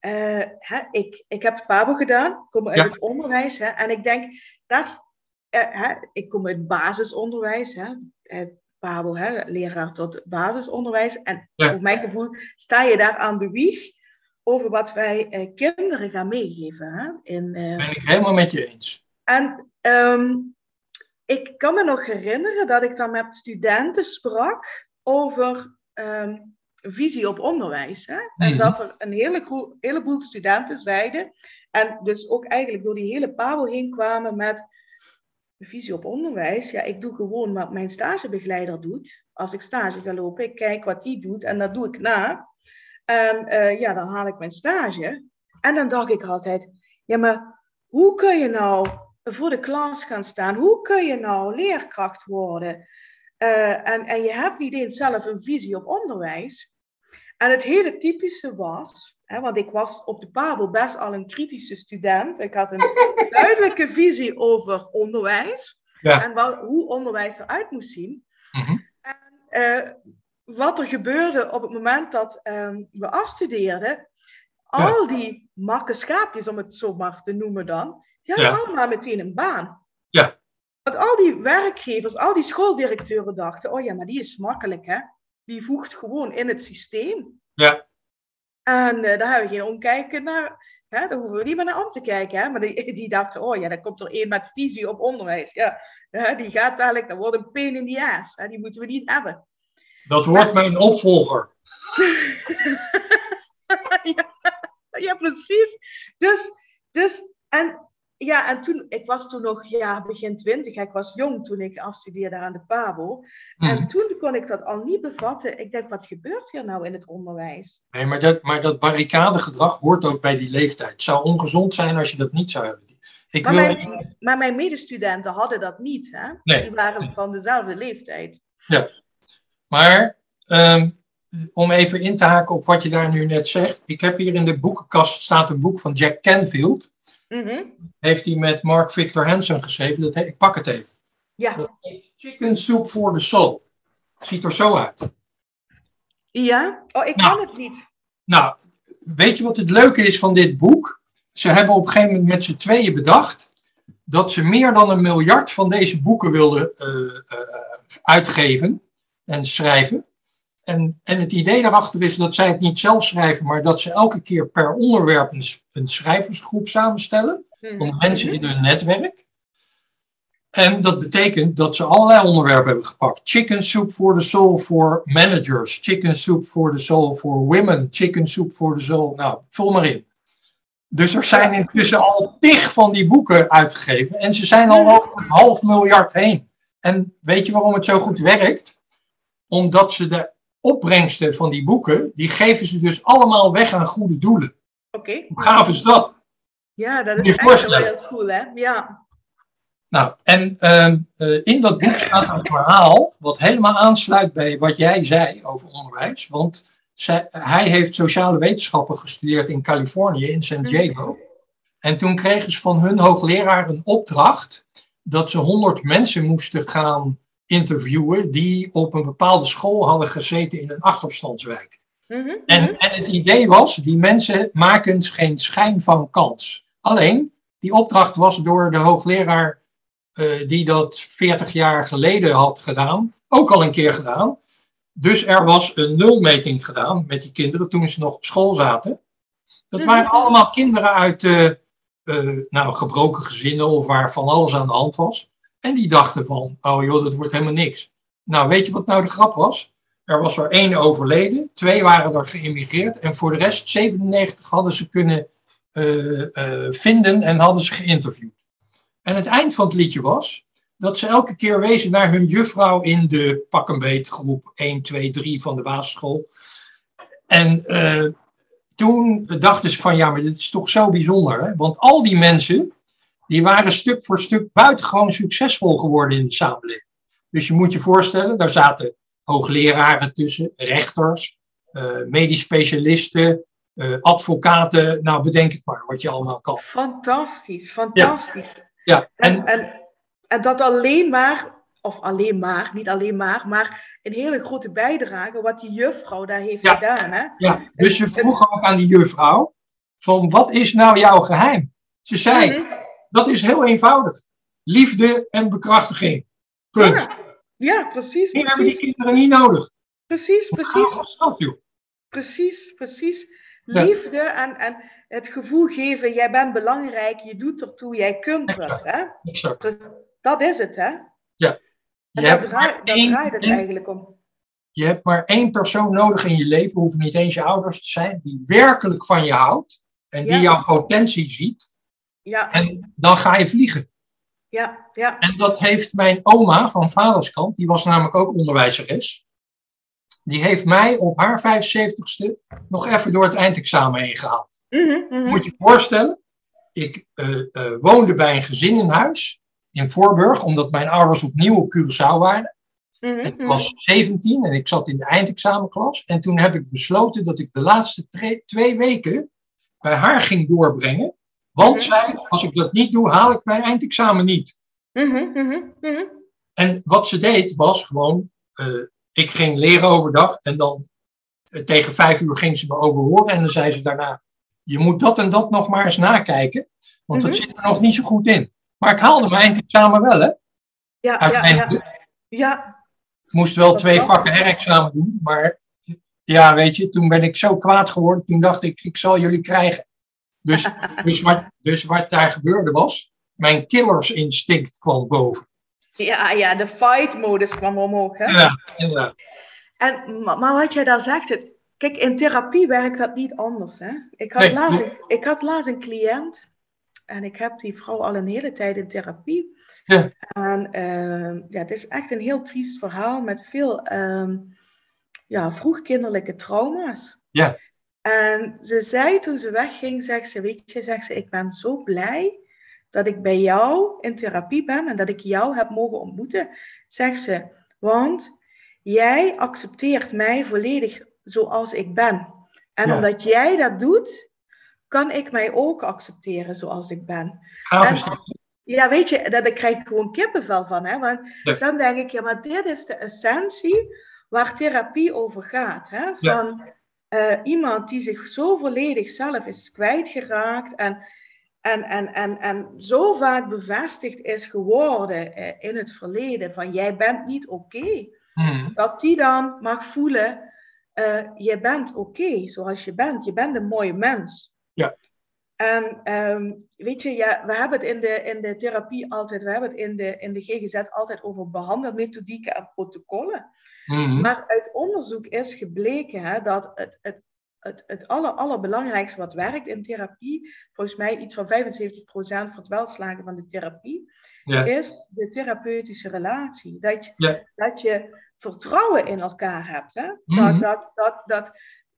[SPEAKER 2] uh, hè, ik, ik heb PABO gedaan, kom uit het onderwijs, hè, en ik denk, daar, hè, ik kom uit basisonderwijs, hè, uh, PABO, hè, leraar tot basisonderwijs, en ja. voor mijn gevoel sta je daar aan de wieg over wat wij kinderen gaan meegeven. Hè, in,
[SPEAKER 1] ben ik helemaal met je eens.
[SPEAKER 2] En um, ik kan me nog herinneren dat ik dan met studenten sprak over um, visie op onderwijs. Hè? En mhm. dat er een hele heleboel studenten zeiden, en dus ook eigenlijk door die hele PABO heen kwamen met visie op onderwijs. Ja, ik doe gewoon wat mijn stagebegeleider doet. Als ik stage ga lopen, ik kijk wat die doet en dat doe ik na. En uh, ja, dan haal ik mijn stage. En dan dacht ik altijd, ja, maar hoe kun je nou voor de klas gaan staan. Hoe kun je nou leerkracht worden? Uh, en, en je hebt niet eens zelf een visie op onderwijs. En het hele typische was, want ik was op de Pabo best al een kritische student. Ik had een [LAUGHS] duidelijke visie over onderwijs. Ja. En wel, hoe onderwijs eruit moest zien. Mm en, uh, wat er gebeurde op het moment dat um, we afstudeerden, al die makke schaapjes, om het zo maar te noemen dan, ja, ja. allemaal meteen een baan.
[SPEAKER 1] Ja.
[SPEAKER 2] Want al die werkgevers, al die schooldirecteuren dachten, oh ja, maar die is makkelijk, hè. Die voegt gewoon in het systeem.
[SPEAKER 1] Ja.
[SPEAKER 2] En uh, daar hebben we geen omkijken naar, hè, daar hoeven we niet meer naar om te kijken. Hè? Maar die, [LAUGHS] die dachten, oh ja, dan komt er één met visie op onderwijs. Ja, hè, die gaat dadelijk, dat wordt een pain in the ass. Hè? Die moeten we niet hebben.
[SPEAKER 1] Dat wordt mijn opvolger. [LAUGHS]
[SPEAKER 2] ja, ja, precies. Dus, dus en ja, en toen, ik was toen nog ja, begin twintig. Ik was jong toen ik afstudeerde aan de PABO. En hmm. toen kon ik dat al niet bevatten. Ik denk, wat gebeurt hier nou in het onderwijs?
[SPEAKER 1] Nee, maar dat, maar dat barricadegedrag hoort ook bij die leeftijd. Het zou ongezond zijn als je dat niet zou hebben.
[SPEAKER 2] Ik maar, wil... mijn, maar mijn medestudenten hadden dat niet. Hè? Nee. Die waren van dezelfde leeftijd.
[SPEAKER 1] Ja, maar um, om even in te haken op wat je daar nu net zegt. Ik heb hier in de boekenkast staat een boek van Jack Canfield. Mm Heeft hij met Mark Victor Hansen geschreven. Dat ik pak het even.
[SPEAKER 2] Ja.
[SPEAKER 1] Chicken Soup for the Soul. Ziet er zo uit.
[SPEAKER 2] Ja? Oh, ik nou, kan het niet.
[SPEAKER 1] Nou, weet je wat het leuke is van dit boek? Ze hebben op een gegeven moment met z'n tweeën bedacht dat ze meer dan een miljard van deze boeken wilden uh, uh, uitgeven en schrijven. En, en het idee daarachter is dat zij het niet zelf schrijven, maar dat ze elke keer per onderwerp een, een schrijversgroep samenstellen. Van mhm. mensen in hun netwerk. En dat betekent dat ze allerlei onderwerpen hebben gepakt. Chicken soup for the soul voor managers. Chicken soup for the soul voor women. Chicken soup for the soul. Nou, vul maar in. Dus er zijn intussen al tig van die boeken uitgegeven. En ze zijn al over het half miljard heen. En weet je waarom het zo goed werkt? Omdat ze de opbrengsten van die boeken, die geven ze dus allemaal weg aan goede doelen.
[SPEAKER 2] Oké.
[SPEAKER 1] Hoe gaaf is dat?
[SPEAKER 2] Ja, dat is echt wel heel cool, hè? Ja.
[SPEAKER 1] Nou, en uh, uh, in dat boek staat een verhaal wat helemaal aansluit bij wat jij zei over onderwijs. Want zij, hij heeft sociale wetenschappen gestudeerd in Californië, in San Diego. Mhm. En toen kregen ze van hun hoogleraar een opdracht dat ze honderd mensen moesten gaan interviewen die op een bepaalde school hadden gezeten in een achterstandswijk. Mhm, en, mhm. en het idee was, die mensen maken geen schijn van kans. Alleen, die opdracht was door de hoogleraar uh, die dat 40 jaar geleden had gedaan, ook al een keer gedaan. Dus er was een nulmeting gedaan met die kinderen toen ze nog op school zaten. Dat mhm. waren allemaal kinderen uit uh, uh, nou, gebroken gezinnen of waar van alles aan de hand was. En die dachten van, oh joh, dat wordt helemaal niks. Nou, weet je wat nou de grap was? Er was er één overleden, twee waren er geïmmigreerd en voor de rest 97 hadden ze kunnen uh, uh, vinden en hadden ze geïnterviewd. En het eind van het liedje was dat ze elke keer wezen naar hun juffrouw in de pak een beet groep 1, 2, 3 van de basisschool. En uh, toen dachten ze van ja, maar dit is toch zo bijzonder. Hè? Want al die mensen, die waren stuk voor stuk buitengewoon succesvol geworden in de samenleving. Dus je moet je voorstellen, daar zaten hoogleraren tussen, rechters, uh, medisch specialisten, uh, advocaten. Nou, bedenk het maar, wat je allemaal kan.
[SPEAKER 2] Fantastisch, fantastisch.
[SPEAKER 1] Ja, ja.
[SPEAKER 2] En, en, en, en dat alleen maar, of alleen maar, niet alleen maar, maar een hele grote bijdrage wat die juffrouw daar heeft
[SPEAKER 1] Ja.
[SPEAKER 2] gedaan. Hè?
[SPEAKER 1] ja. Dus ze vroegen ook aan die juffrouw, van wat is nou jouw geheim? Ze zei,
[SPEAKER 2] Mhm.
[SPEAKER 1] Dat is heel eenvoudig. Liefde en bekrachtiging. Punt.
[SPEAKER 2] Ja, ja, precies,
[SPEAKER 1] Die hebben die kinderen niet nodig.
[SPEAKER 2] precies, precies,
[SPEAKER 1] dat,
[SPEAKER 2] precies, precies.
[SPEAKER 1] Ja.
[SPEAKER 2] Liefde en, en het gevoel geven, jij bent belangrijk, je doet ertoe, jij kunt het.
[SPEAKER 1] Exact.
[SPEAKER 2] Hè?
[SPEAKER 1] Exact.
[SPEAKER 2] Pre- Dat is het, hè?
[SPEAKER 1] Je
[SPEAKER 2] En daar
[SPEAKER 1] hebt,
[SPEAKER 2] draai- daar
[SPEAKER 1] één,
[SPEAKER 2] draait het eigenlijk om.
[SPEAKER 1] je hebt maar één persoon nodig in je leven, hoeven niet eens je ouders te zijn, die werkelijk van je houdt en die
[SPEAKER 2] Ja.
[SPEAKER 1] jouw potentie ziet.
[SPEAKER 2] Ja,
[SPEAKER 1] En dan ga je vliegen.
[SPEAKER 2] ja, ja.
[SPEAKER 1] En dat heeft mijn oma van vaderskant, die was namelijk ook onderwijzeres. Die heeft mij op haar 75ste nog even door het eindexamen heen gehaald.
[SPEAKER 2] Mhm, mhm.
[SPEAKER 1] Moet je je voorstellen, ik eh, eh, woonde bij een gezin in huis in Voorburg, omdat mijn ouders opnieuw op Curaçao waren.
[SPEAKER 2] Mhm,
[SPEAKER 1] ik was 17 en ik zat in de eindexamenklas. En toen heb ik besloten dat ik de laatste twee weken bij haar ging doorbrengen. Want
[SPEAKER 2] Mhm.
[SPEAKER 1] zij, als ik dat niet doe, haal ik mijn eindexamen niet.
[SPEAKER 2] Mhm, mhm.
[SPEAKER 1] En wat ze deed was gewoon, eh, ik ging leren overdag en dan eh, tegen vijf uur ging ze me overhoren en dan zei ze daarna, je moet dat en dat nog maar eens nakijken, want dat zit er nog niet zo goed in. Maar ik haalde mijn eindexamen wel, hè.
[SPEAKER 2] Ja, ja,
[SPEAKER 1] Uiteindelijk.
[SPEAKER 2] ja. Ja,
[SPEAKER 1] Ik moest wel twee vakken herexamen doen, maar ja, weet je, toen ben ik zo kwaad geworden, toen dacht ik, ik zal jullie krijgen. Dus, dus, wat, dus wat daar gebeurde was, mijn killersinstinct kwam boven.
[SPEAKER 2] ja, ja, de fight-modus kwam omhoog. Hè?
[SPEAKER 1] Ja, inderdaad.
[SPEAKER 2] En, maar, wat jij daar zegt, het, kijk, in therapie werkt dat niet anders. Hè? Ik, had
[SPEAKER 1] Nee,
[SPEAKER 2] laatst ik had laatst een cliënt en ik heb die vrouw al een hele tijd in therapie.
[SPEAKER 1] Ja.
[SPEAKER 2] En ehm, ja, het is echt een heel triest verhaal met veel ehm, ja, vroegkinderlijke trauma's.
[SPEAKER 1] Ja.
[SPEAKER 2] En ze zei toen ze wegging, zegt ze, weet je, zegt ze, ik ben zo blij dat ik bij jou in therapie ben en dat ik jou heb mogen ontmoeten, zegt ze, want jij accepteert mij volledig zoals ik ben. En
[SPEAKER 1] Ja.
[SPEAKER 2] omdat jij dat doet, kan ik mij ook accepteren zoals ik ben. En-. Ja, weet je, daar, krijg ik gewoon kippenvel van. Hè? Want
[SPEAKER 1] Ja.
[SPEAKER 2] dan denk ik, ja, maar dit is de essentie waar therapie over gaat. Hè?
[SPEAKER 1] Ja.
[SPEAKER 2] Eh, iemand die zich zo volledig zelf is kwijtgeraakt en, en, en, en, en zo vaak bevestigd is geworden eh, in het verleden van jij bent niet oké.
[SPEAKER 1] Mhm.
[SPEAKER 2] Dat die dan mag voelen, eh, je bent oké zoals je bent. Je bent een mooie mens.
[SPEAKER 1] Ja.
[SPEAKER 2] En ehm, weet je, ja, we hebben het in de, in de therapie altijd, we hebben het in de, in de GGZ altijd over behandelmethodieken en protocollen.
[SPEAKER 1] Mhm.
[SPEAKER 2] Maar uit onderzoek is gebleken hè, dat het, het, het, het aller, allerbelangrijkste wat werkt in therapie, volgens mij iets van 75% van het welslagen van de therapie,
[SPEAKER 1] Ja.
[SPEAKER 2] is de therapeutische relatie. Dat je,
[SPEAKER 1] Ja.
[SPEAKER 2] dat je vertrouwen in elkaar hebt. Hè?
[SPEAKER 1] Mhm.
[SPEAKER 2] Dat, dat, dat, dat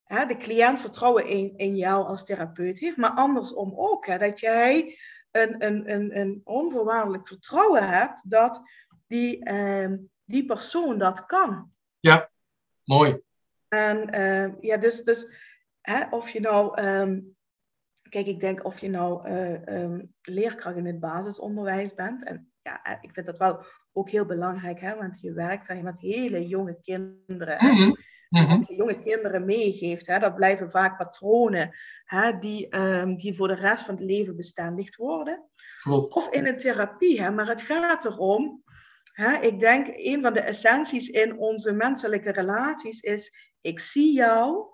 [SPEAKER 2] hè, de cliënt vertrouwen in, in jou als therapeut heeft, maar andersom ook. Hè? Dat jij een, een, een, een onvoorwaardelijk vertrouwen hebt dat die, ehm, die persoon dat kan.
[SPEAKER 1] Mooi.
[SPEAKER 2] En ehm, ja, dus, dus hè, of je nou, ehm, kijk, ik denk of je nou eh, ehm, leerkracht in het basisonderwijs bent. En ja, eh, ik vind dat wel ook heel belangrijk, hè, want je werkt daar met hele jonge kinderen.
[SPEAKER 1] Mhm. Mhm.
[SPEAKER 2] Wat je jonge kinderen meegeeft, hè, dat blijven vaak patronen hè, die, ehm, die voor de rest van het leven bestendigd worden
[SPEAKER 1] Klopt.
[SPEAKER 2] of in een therapie. Hè? Maar het gaat erom, hè, ik denk, een van de essenties in onze menselijke relaties is, ik zie jou,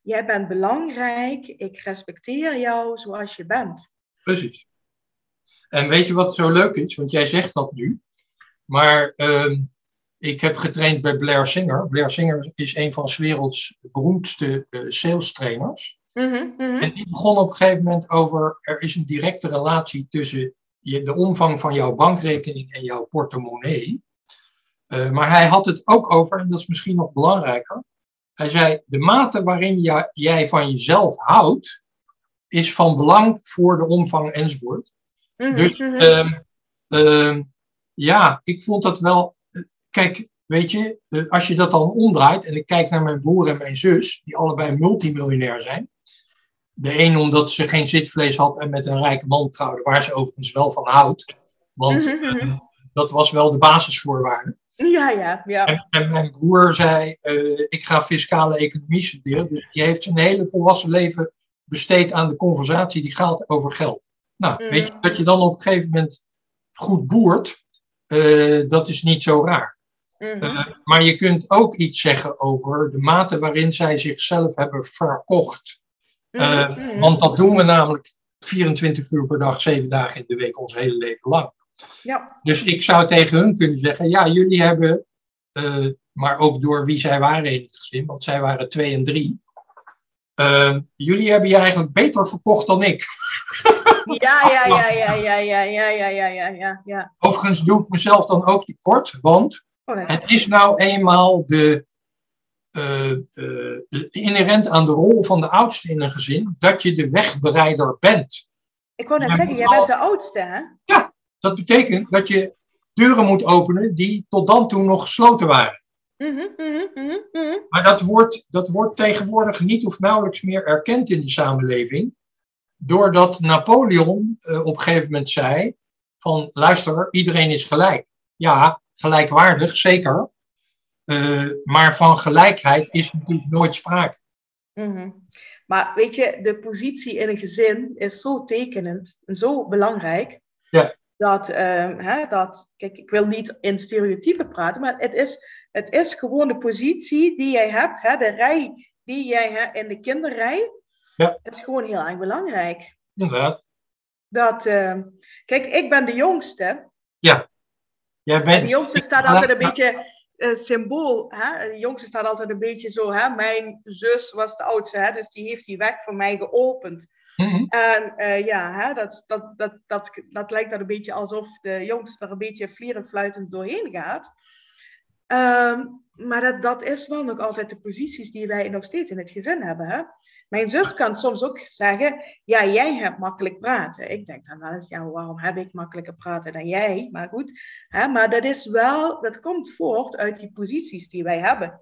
[SPEAKER 2] jij bent belangrijk, ik respecteer jou zoals je bent.
[SPEAKER 1] Precies. En weet je wat zo leuk is? Want jij zegt dat nu. Maar ehm, ik heb getraind bij Blair Singer. Blair Singer is een van 's werelds beroemdste uh, sales trainers.
[SPEAKER 2] Mhm, mhm.
[SPEAKER 1] En die begon op een gegeven moment over, er is een directe relatie tussen je, de omvang van jouw bankrekening en jouw portemonnee. Uh, maar hij had het ook over, en dat is misschien nog belangrijker. Hij zei, de mate waarin ja- jij van jezelf houdt, is van belang voor de omvang enzovoort.
[SPEAKER 2] Mhm,
[SPEAKER 1] Dus
[SPEAKER 2] mhm.
[SPEAKER 1] ehm, ehm, ja, ik vond dat wel. eh, Kijk, weet je, eh, als je dat dan omdraait en ik kijk naar mijn broer en mijn zus, die allebei multimiljonair zijn. De een omdat ze geen zitvlees had en met een rijke man trouwde, waar ze overigens wel van houdt. Want
[SPEAKER 2] Mhm, mhm.
[SPEAKER 1] ehm, dat was wel de basisvoorwaarde.
[SPEAKER 2] Ja, ja, ja.
[SPEAKER 1] En, en mijn broer zei, eh, ik ga fiscale economie studeren. Dus die heeft zijn hele volwassen leven besteed aan de conversatie die gaat over geld. Nou,
[SPEAKER 2] Mm.
[SPEAKER 1] weet je, dat je dan op een gegeven moment goed boert, eh, dat is niet zo raar.
[SPEAKER 2] Mhm.
[SPEAKER 1] Eh, maar je kunt ook iets zeggen over de mate waarin zij zichzelf hebben verkocht. Eh,
[SPEAKER 2] Mhm, mhm.
[SPEAKER 1] Want dat doen we namelijk 24 uur per dag, 7 dagen in de week, ons hele leven lang.
[SPEAKER 2] Ja.
[SPEAKER 1] Dus ik zou tegen hun kunnen zeggen, ja, jullie hebben, eh, maar ook door wie zij waren in het gezin, want zij waren twee en drie. eh, jullie hebben je eigenlijk beter verkocht dan ik.
[SPEAKER 2] Ja, ja, ja, ja, ja, ja, ja, ja, ja, ja.
[SPEAKER 1] Overigens doe ik mezelf dan ook tekort, want
[SPEAKER 2] Oh,
[SPEAKER 1] het is nou eenmaal de, eh, inherent aan de rol van de oudste in een gezin, dat je de wegbereider bent.
[SPEAKER 2] Ik wou net
[SPEAKER 1] Ja,
[SPEAKER 2] zeggen, jij bent de oudste, hè?
[SPEAKER 1] Dat betekent dat je deuren moet openen die tot dan toe nog gesloten waren.
[SPEAKER 2] Mhm, mhm, mhm.
[SPEAKER 1] Maar dat wordt, dat wordt tegenwoordig niet of nauwelijks meer erkend in de samenleving. Doordat Napoleon eh, op een gegeven moment zei: van luister, iedereen is gelijk. Ja, gelijkwaardig, zeker. Eh, maar van gelijkheid is natuurlijk nooit sprake.
[SPEAKER 2] Mhm. Maar weet je, de positie in een gezin is zo tekenend en zo belangrijk.
[SPEAKER 1] Ja.
[SPEAKER 2] Dat, ehm, hè, dat, kijk, ik wil niet in stereotypen praten, maar het is, het is gewoon de positie die jij hebt, hè, de rij die jij hebt in de kinderrij.
[SPEAKER 1] Ja.
[SPEAKER 2] Het is gewoon heel erg belangrijk.
[SPEAKER 1] Inderdaad.
[SPEAKER 2] Dat, ehm, kijk, ik ben de jongste.
[SPEAKER 1] Jij
[SPEAKER 2] En
[SPEAKER 1] bent.
[SPEAKER 2] de jongste staat altijd een beetje eh, symbool. Hè? De jongste staat altijd een beetje zo. Hè? Mijn zus was de oudste, hè? dus die heeft die weg voor mij geopend.
[SPEAKER 1] Mhm.
[SPEAKER 2] En eh, ja, hè, dat, dat, dat, dat, dat lijkt dan een beetje alsof de jongste er een beetje vlierenfluitend doorheen gaat. Ehm, maar dat, dat is wel nog altijd de posities die wij nog steeds in het gezin hebben. Hè? Mijn zus kan soms ook zeggen, ja, jij hebt makkelijk praten. Ik denk dan wel eens, ja, waarom heb ik makkelijker praten dan jij? Maar goed, hè? maar dat is wel, dat komt voort uit die posities die wij hebben.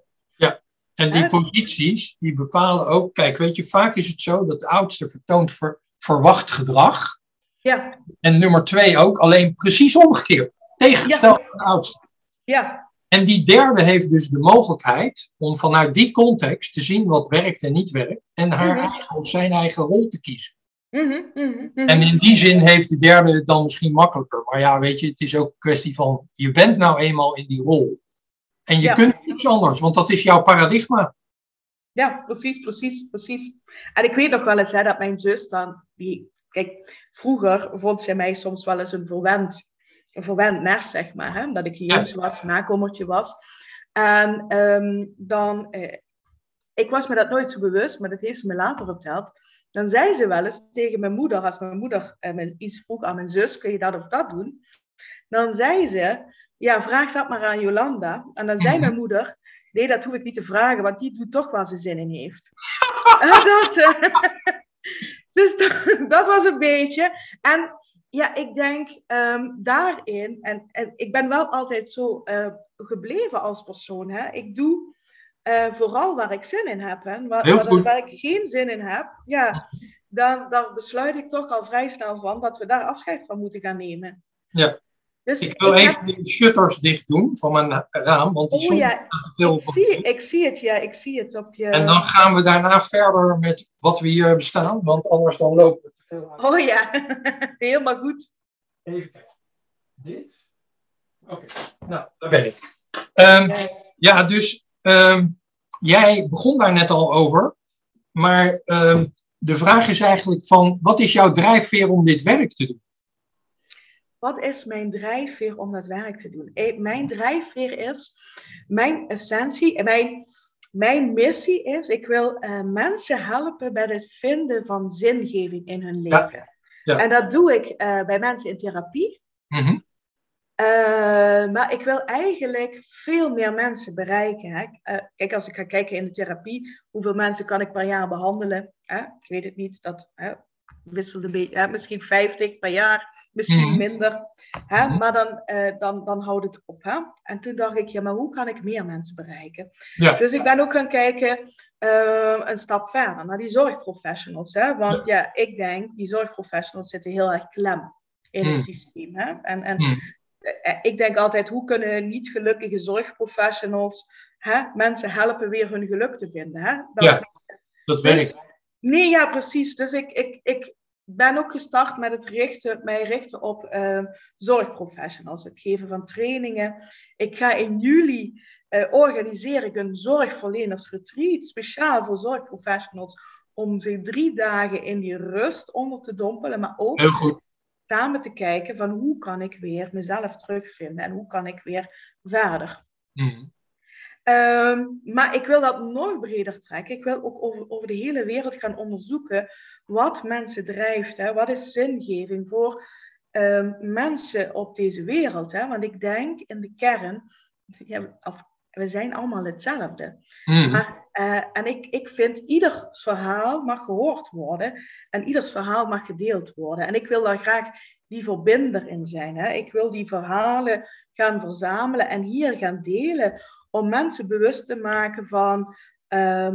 [SPEAKER 1] En die
[SPEAKER 2] Hè?
[SPEAKER 1] posities die bepalen ook. Kijk, weet je, vaak is het zo dat de oudste vertoont ver- verwacht gedrag.
[SPEAKER 2] Ja,
[SPEAKER 1] En nummer twee ook, alleen precies omgekeerd. Tegengesteld aan de oudste.
[SPEAKER 2] ja,
[SPEAKER 1] En die derde heeft dus de mogelijkheid om vanuit die context te zien wat werkt en niet werkt. En haar
[SPEAKER 2] Mhm.
[SPEAKER 1] eigen of zijn eigen rol te kiezen.
[SPEAKER 2] Mhm, mhm.
[SPEAKER 1] En in die zin heeft de derde het dan misschien makkelijker. Maar ja, weet je, het is ook een kwestie van, je bent nou eenmaal in die rol. En je
[SPEAKER 2] Ja.
[SPEAKER 1] kunt niets anders, want dat is jouw paradigma.
[SPEAKER 2] Ja, precies, precies, precies. En ik weet nog wel eens hè, dat mijn zus dan, die, kijk, vroeger vond zij mij soms wel eens een verwend, verwend nest, zeg maar. Hè, dat ik jongst was, nakomertje was. En ehm, dan, eh, ik was me dat nooit zo bewust, maar dat heeft ze me later verteld. Dan zei ze wel eens tegen mijn moeder, als mijn moeder eh, iets vroeg aan mijn zus, kun je dat of dat doen? Dan zei ze, ja, vraag dat maar aan Jolanda. En dan zei
[SPEAKER 1] Mhm.
[SPEAKER 2] mijn moeder, nee, dat hoef ik niet te vragen, want die doet toch waar ze zin in heeft. [LAUGHS] Dat, eh, [LAUGHS] dus dat, dat was een beetje. En ja, ik denk ehm, daarin, en, en ik ben wel altijd zo eh, gebleven als persoon. Hè? Ik doe eh, vooral waar ik zin in heb. Hè? Waar, waar, ik geen zin in heb, ja, dan, dan besluit ik toch al vrij snel van dat we daar afscheid van moeten gaan nemen.
[SPEAKER 1] Ja.
[SPEAKER 2] Dus
[SPEAKER 1] Ik wil
[SPEAKER 2] heb-
[SPEAKER 1] even de shutters dicht doen van mijn raam, want die
[SPEAKER 2] Oh
[SPEAKER 1] zon
[SPEAKER 2] ja,
[SPEAKER 1] te veel
[SPEAKER 2] ik zie, ik zie het, ja, ik zie het op je...
[SPEAKER 1] En dan gaan we daarna verder met wat we hier bestaan, want anders dan lopen we te veel.
[SPEAKER 2] Oh ja, [LAUGHS] helemaal goed.
[SPEAKER 1] Even kijken. Dit. Oké, nou, daar ben ik. Ehm,
[SPEAKER 2] Yes.
[SPEAKER 1] ja, dus ehm, jij begon daar net al over, maar ehm, de vraag is eigenlijk van, wat is jouw drijfveer om dit werk te doen?
[SPEAKER 2] wat is mijn drijfveer om dat werk te doen? Eh, mijn drijfveer is, mijn essentie, mijn, mijn missie is, ik wil uh, mensen helpen bij het vinden van zingeving in hun leven. Ja. Ja. En dat doe ik uh, bij mensen in therapie. Mm uh, maar ik wil eigenlijk veel meer mensen bereiken. Hè? Kijk, als ik ga kijken in de therapie, hoeveel mensen kan ik per jaar behandelen? Hè? Ik weet het niet, dat hè, wisselt een beetje. Hè? Misschien 50 per jaar, misschien mm minder. Hè? Mm Maar dan, uh, dan, dan houdt het op. Hè? En toen dacht ik, ja, maar hoe kan ik meer mensen bereiken? Ja. Dus ik ben ook gaan kijken, een stap verder, naar die zorgprofessionals. Hè? Want ja. ja. ik denk, die zorgprofessionals zitten heel erg klem in het mm. systeem. Hè? En, en. Eh, ik denk altijd, hoe kunnen niet gelukkige zorgprofessionals hè, mensen helpen weer hun geluk te vinden? Hè?
[SPEAKER 1] Dat, ja, dat weet dus, ik.
[SPEAKER 2] Nee, ja, precies. Dus ik, ik, ik ben ook gestart met het richten, mij richten op uh, zorgprofessionals, het geven van trainingen. Ik ga in juli uh, organiseer ik een zorgverlenersretreat, speciaal voor zorgprofessionals, om zich drie dagen in die rust onder te dompelen, maar ook
[SPEAKER 1] Heel goed
[SPEAKER 2] samen te kijken van hoe kan ik weer mezelf terugvinden en hoe kan ik weer verder. Mm. Um, maar ik wil dat nog breder trekken. Ik wil ook over, over de hele wereld gaan onderzoeken wat mensen drijft. Hè? Wat is zingeving voor um, mensen op deze wereld? Hè? Want ik denk in de kern, ja, of, we zijn allemaal hetzelfde. Mm. Maar uh, en ik, ik vind ieder verhaal mag gehoord worden en ieders verhaal mag gedeeld worden. En ik wil daar graag die verbinder in zijn. Hè? Ik wil die verhalen gaan verzamelen en hier gaan delen om mensen bewust te maken van, uh,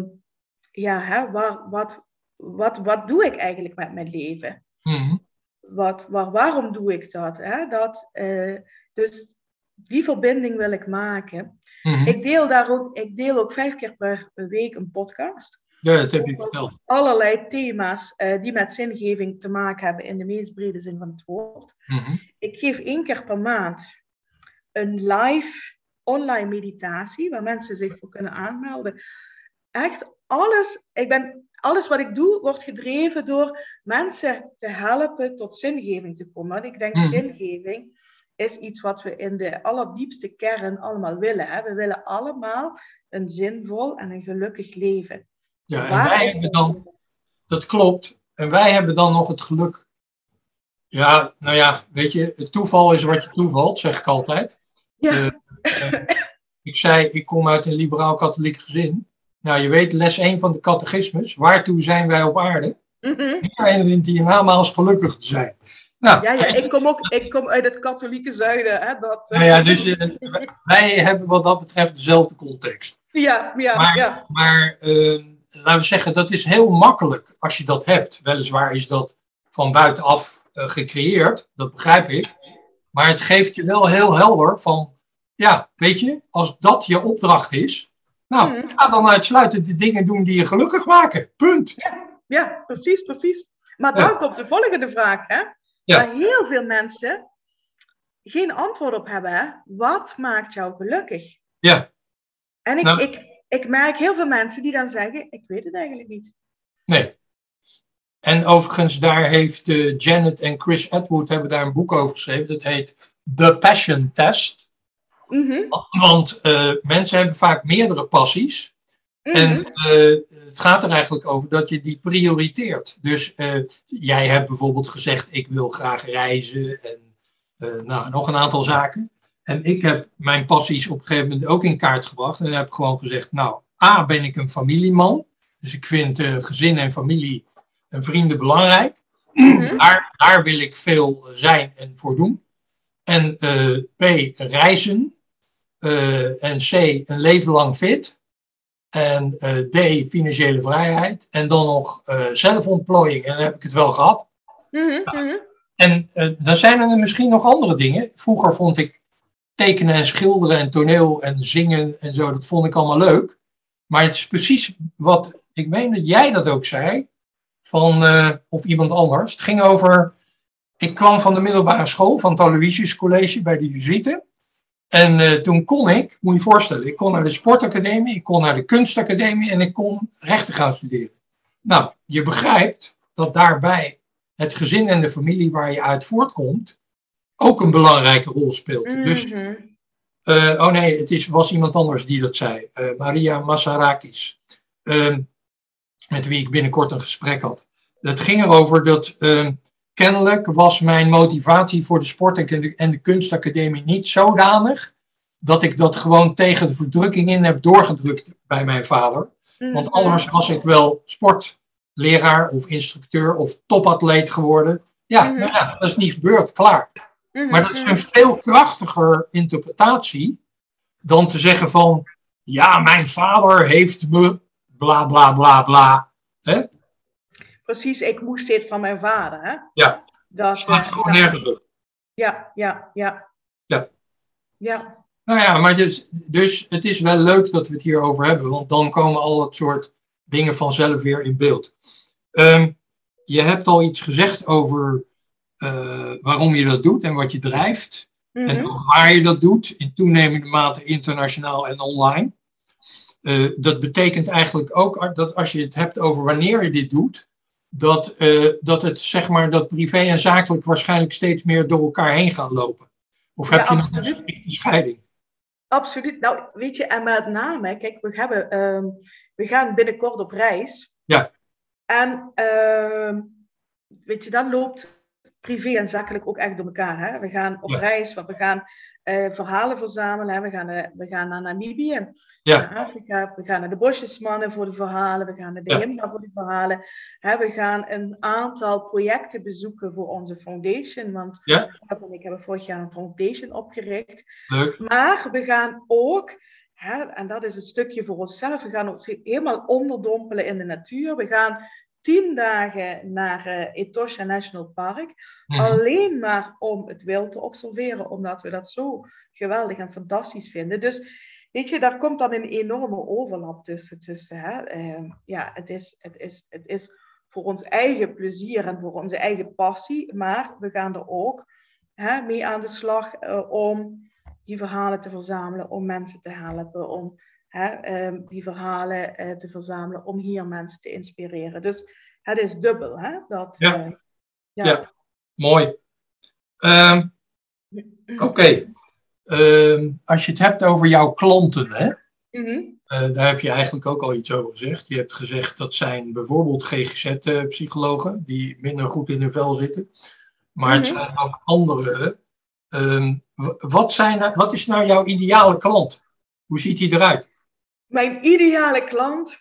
[SPEAKER 2] ja, hè, waar, wat, wat, wat doe ik eigenlijk met mijn leven? Mm. Wat, waar, waarom doe ik dat? Hè? dat uh, dus die verbinding wil ik maken. Mhm. Ik, deel daar ook, ik deel ook vijf keer per week een podcast.
[SPEAKER 1] Ja, dat heb je verteld.
[SPEAKER 2] Allerlei thema's uh, die met zingeving te maken hebben in de meest brede zin van het woord. Mhm. Ik geef één keer per maand een live online meditatie waar mensen zich voor kunnen aanmelden. Echt alles, ik ben, alles wat ik doe wordt gedreven door mensen te helpen tot zingeving te komen. Want ik denk mm zingeving is iets wat we in de allerdiepste kern allemaal willen. Hè? We willen allemaal een zinvol en een gelukkig leven.
[SPEAKER 1] Ja, en wij hebben dan, dat klopt, en wij hebben dan nog het geluk. Ja, nou ja, weet je, het toeval is wat je toevalt, zeg ik altijd. Ja. Uh, ik zei, ik kom uit een liberaal-katholiek gezin. Nou, je weet, les 1 van de catechismus, waartoe zijn wij op aarde? Mm -hmm. Hier namaals gelukkig te zijn.
[SPEAKER 2] Nou, ja, ja, ik kom ook ik kom uit het katholieke zuiden. Hè, dat,
[SPEAKER 1] nou ja, dus uh, wij hebben wat dat betreft dezelfde context.
[SPEAKER 2] Ja, ja,
[SPEAKER 1] maar,
[SPEAKER 2] ja.
[SPEAKER 1] Maar uh, laten we zeggen, dat is heel makkelijk als je dat hebt. Weliswaar is dat van buitenaf uh, gecreëerd, dat begrijp ik. Maar het geeft je wel heel helder van, ja, weet je, als dat je opdracht is, nou, hmm. ga dan uitsluitend de dingen doen die je gelukkig maken. Punt.
[SPEAKER 2] Ja, ja precies, precies. Maar dan komt de volgende vraag, hè? Ja. Waar heel veel mensen geen antwoord op hebben. Hè? Wat maakt jou gelukkig?
[SPEAKER 1] Ja.
[SPEAKER 2] En ik, nou, ik, ik merk heel veel mensen die dan zeggen, ik weet het eigenlijk niet.
[SPEAKER 1] Nee. En overigens, daar heeft uh, Janet en Chris Atwood hebben daar een boek over geschreven. Dat heet The Passion Test. Mm -hmm. Want uh, mensen hebben vaak meerdere passies. En uh, het gaat er eigenlijk over dat je die prioriteert. Dus jij hebt bijvoorbeeld gezegd, ik wil graag reizen en nou, nog een aantal zaken. En ik heb mijn passies op een gegeven moment ook in kaart gebracht. En heb gewoon gezegd, nou, A, ben ik een familieman. Dus ik vind gezin en familie en vrienden belangrijk. Mm [CLEARS THROAT] daar, daar wil ik veel zijn en voor doen. En B, reizen. en C, een leven lang fit. En uh, D, financiële vrijheid. En dan nog zelfontplooiing. En dan heb ik het wel gehad. Mm -hmm. En dan zijn er misschien nog andere dingen. Vroeger vond ik tekenen en schilderen en toneel en zingen en zo, dat vond ik allemaal leuk. Maar het is precies wat, ik meen dat jij dat ook zei, van, of iemand anders. Het ging over, ik kwam van de middelbare school, van het Aloysius College bij de Jezuïeten. En uh, toen kon ik, moet je je voorstellen, ik kon naar de sportacademie, ik kon naar de kunstacademie en ik kon rechten gaan studeren. Nou, je begrijpt dat daarbij het gezin en de familie waar je uit voortkomt ook een belangrijke rol speelt.
[SPEAKER 2] Mhm.
[SPEAKER 1] Dus, eh, oh nee, het is, was iemand anders die dat zei. Eh, Maria Massarakis, ehm, met wie ik binnenkort een gesprek had. Het ging erover dat ehm, kennelijk was mijn motivatie voor de sport en de, en de kunstacademie niet zodanig dat ik dat gewoon tegen de verdrukking in heb doorgedrukt bij mijn vader.
[SPEAKER 2] Mhm.
[SPEAKER 1] Want anders was ik wel sportleraar of instructeur of topatleet geworden. Ja,
[SPEAKER 2] Mhm.
[SPEAKER 1] nou ja, dat is niet gebeurd, klaar.
[SPEAKER 2] Mhm,
[SPEAKER 1] Maar dat is een veel krachtiger interpretatie dan te zeggen van, ja, mijn vader heeft me bla bla bla bla. Hè?
[SPEAKER 2] Precies, ik moest dit van mijn vader. Hè?
[SPEAKER 1] Ja,
[SPEAKER 2] Dat,
[SPEAKER 1] slaat
[SPEAKER 2] eh,
[SPEAKER 1] gewoon
[SPEAKER 2] ja,
[SPEAKER 1] nergens op.
[SPEAKER 2] ja, ja, ja.
[SPEAKER 1] Ja.
[SPEAKER 2] Ja.
[SPEAKER 1] Nou ja, maar dus, dus het is wel leuk dat we het hierover hebben, want dan komen al dat soort dingen vanzelf weer in beeld. Ehm, je hebt al iets gezegd over eh, waarom je dat doet en wat je drijft. En
[SPEAKER 2] Mhm.
[SPEAKER 1] waar je dat doet, in toenemende mate internationaal en online. Eh, dat betekent eigenlijk ook dat als je het hebt over wanneer je dit doet, dat, eh, dat het zeg maar dat privé en zakelijk waarschijnlijk steeds meer door elkaar heen gaan lopen. Of heb
[SPEAKER 2] Ja,
[SPEAKER 1] je nog een scheiding?
[SPEAKER 2] Absoluut. Nou, weet je, en met name, kijk, we, hebben, ehm, we gaan binnenkort op reis.
[SPEAKER 1] Ja.
[SPEAKER 2] En ehm, weet je, dan loopt privé en zakelijk ook echt door elkaar. Hè? We gaan op
[SPEAKER 1] Ja.
[SPEAKER 2] reis, want we gaan eh, verhalen verzamelen. Hè? We, gaan, eh, we gaan naar Namibië,
[SPEAKER 1] Ja.
[SPEAKER 2] naar Afrika. We gaan naar de bosjesmannen voor de verhalen. We gaan naar de
[SPEAKER 1] Ja.
[SPEAKER 2] Himba voor de verhalen. Hè? We gaan een aantal projecten bezoeken voor onze foundation. Want
[SPEAKER 1] Ja.
[SPEAKER 2] En ik hebben vorig jaar een foundation opgericht.
[SPEAKER 1] Leuk.
[SPEAKER 2] Maar we gaan ook, hè, en dat is een stukje voor onszelf, we gaan ons helemaal onderdompelen in de natuur. We gaan tien dagen naar eh, Etosha National Park.
[SPEAKER 1] Mhm.
[SPEAKER 2] Alleen maar om het wild te observeren, omdat we dat zo geweldig en fantastisch vinden. Dus weet je, daar komt dan een enorme overlap tussen. tussen hè. Eh, ja, het is, het, is, het is voor ons eigen plezier en voor onze eigen passie, maar we gaan er ook hè, mee aan de slag eh, om die verhalen te verzamelen, om mensen te helpen, om hè, ehm, die verhalen eh, te verzamelen, om hier mensen te inspireren. Dus het is dubbel. Hè, dat,
[SPEAKER 1] Ja.
[SPEAKER 2] eh,
[SPEAKER 1] Ja. Mooi. Ehm, [CLEARS THROAT] Oké. Ehm, als je het hebt over jouw klanten, hè?
[SPEAKER 2] Mhm.
[SPEAKER 1] Eh, daar heb je eigenlijk ook al iets over gezegd. Je hebt gezegd dat zijn bijvoorbeeld GGZ-psychologen die minder goed in hun vel zitten. Maar het
[SPEAKER 2] Mhm.
[SPEAKER 1] zijn ook andere. Wat, zijn, nou- wat is nou jouw ideale klant? Hoe ziet hij eruit?
[SPEAKER 2] Mijn ideale klant.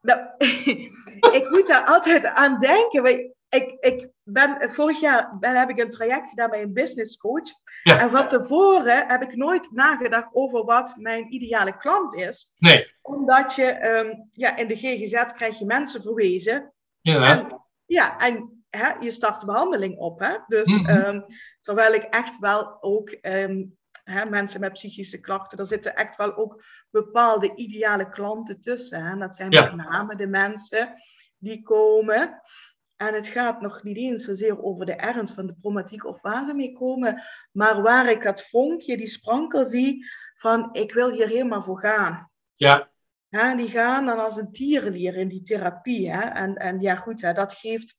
[SPEAKER 2] Nou, [LAUGHS] ik moet daar altijd aan denken. Ik, ik ben, vorig jaar ben, heb ik een traject gedaan bij een business coach.
[SPEAKER 1] Ja.
[SPEAKER 2] En van tevoren heb ik nooit nagedacht over wat mijn ideale klant is.
[SPEAKER 1] Nee,
[SPEAKER 2] Omdat je ehm, ja, in de GGZ krijg je mensen verwezen.
[SPEAKER 1] inderdaad.
[SPEAKER 2] En, ja, en hè, je start de behandeling op. Hè? Dus
[SPEAKER 1] Mhm.
[SPEAKER 2] ehm, terwijl ik echt wel ook ehm, hè, mensen met psychische klachten, er zitten echt wel ook bepaalde ideale klanten tussen. Hè? Dat zijn
[SPEAKER 1] Ja.
[SPEAKER 2] met name de mensen die komen. En het gaat nog niet eens zozeer over de ernst van de problematiek of waar ze mee komen, maar waar ik dat vonkje, die sprankel zie van ik wil hier helemaal voor gaan.
[SPEAKER 1] Ja,
[SPEAKER 2] Hè, die gaan dan als een tierenlier in die therapie. Hè? En, en ja, goed, hè, dat geeft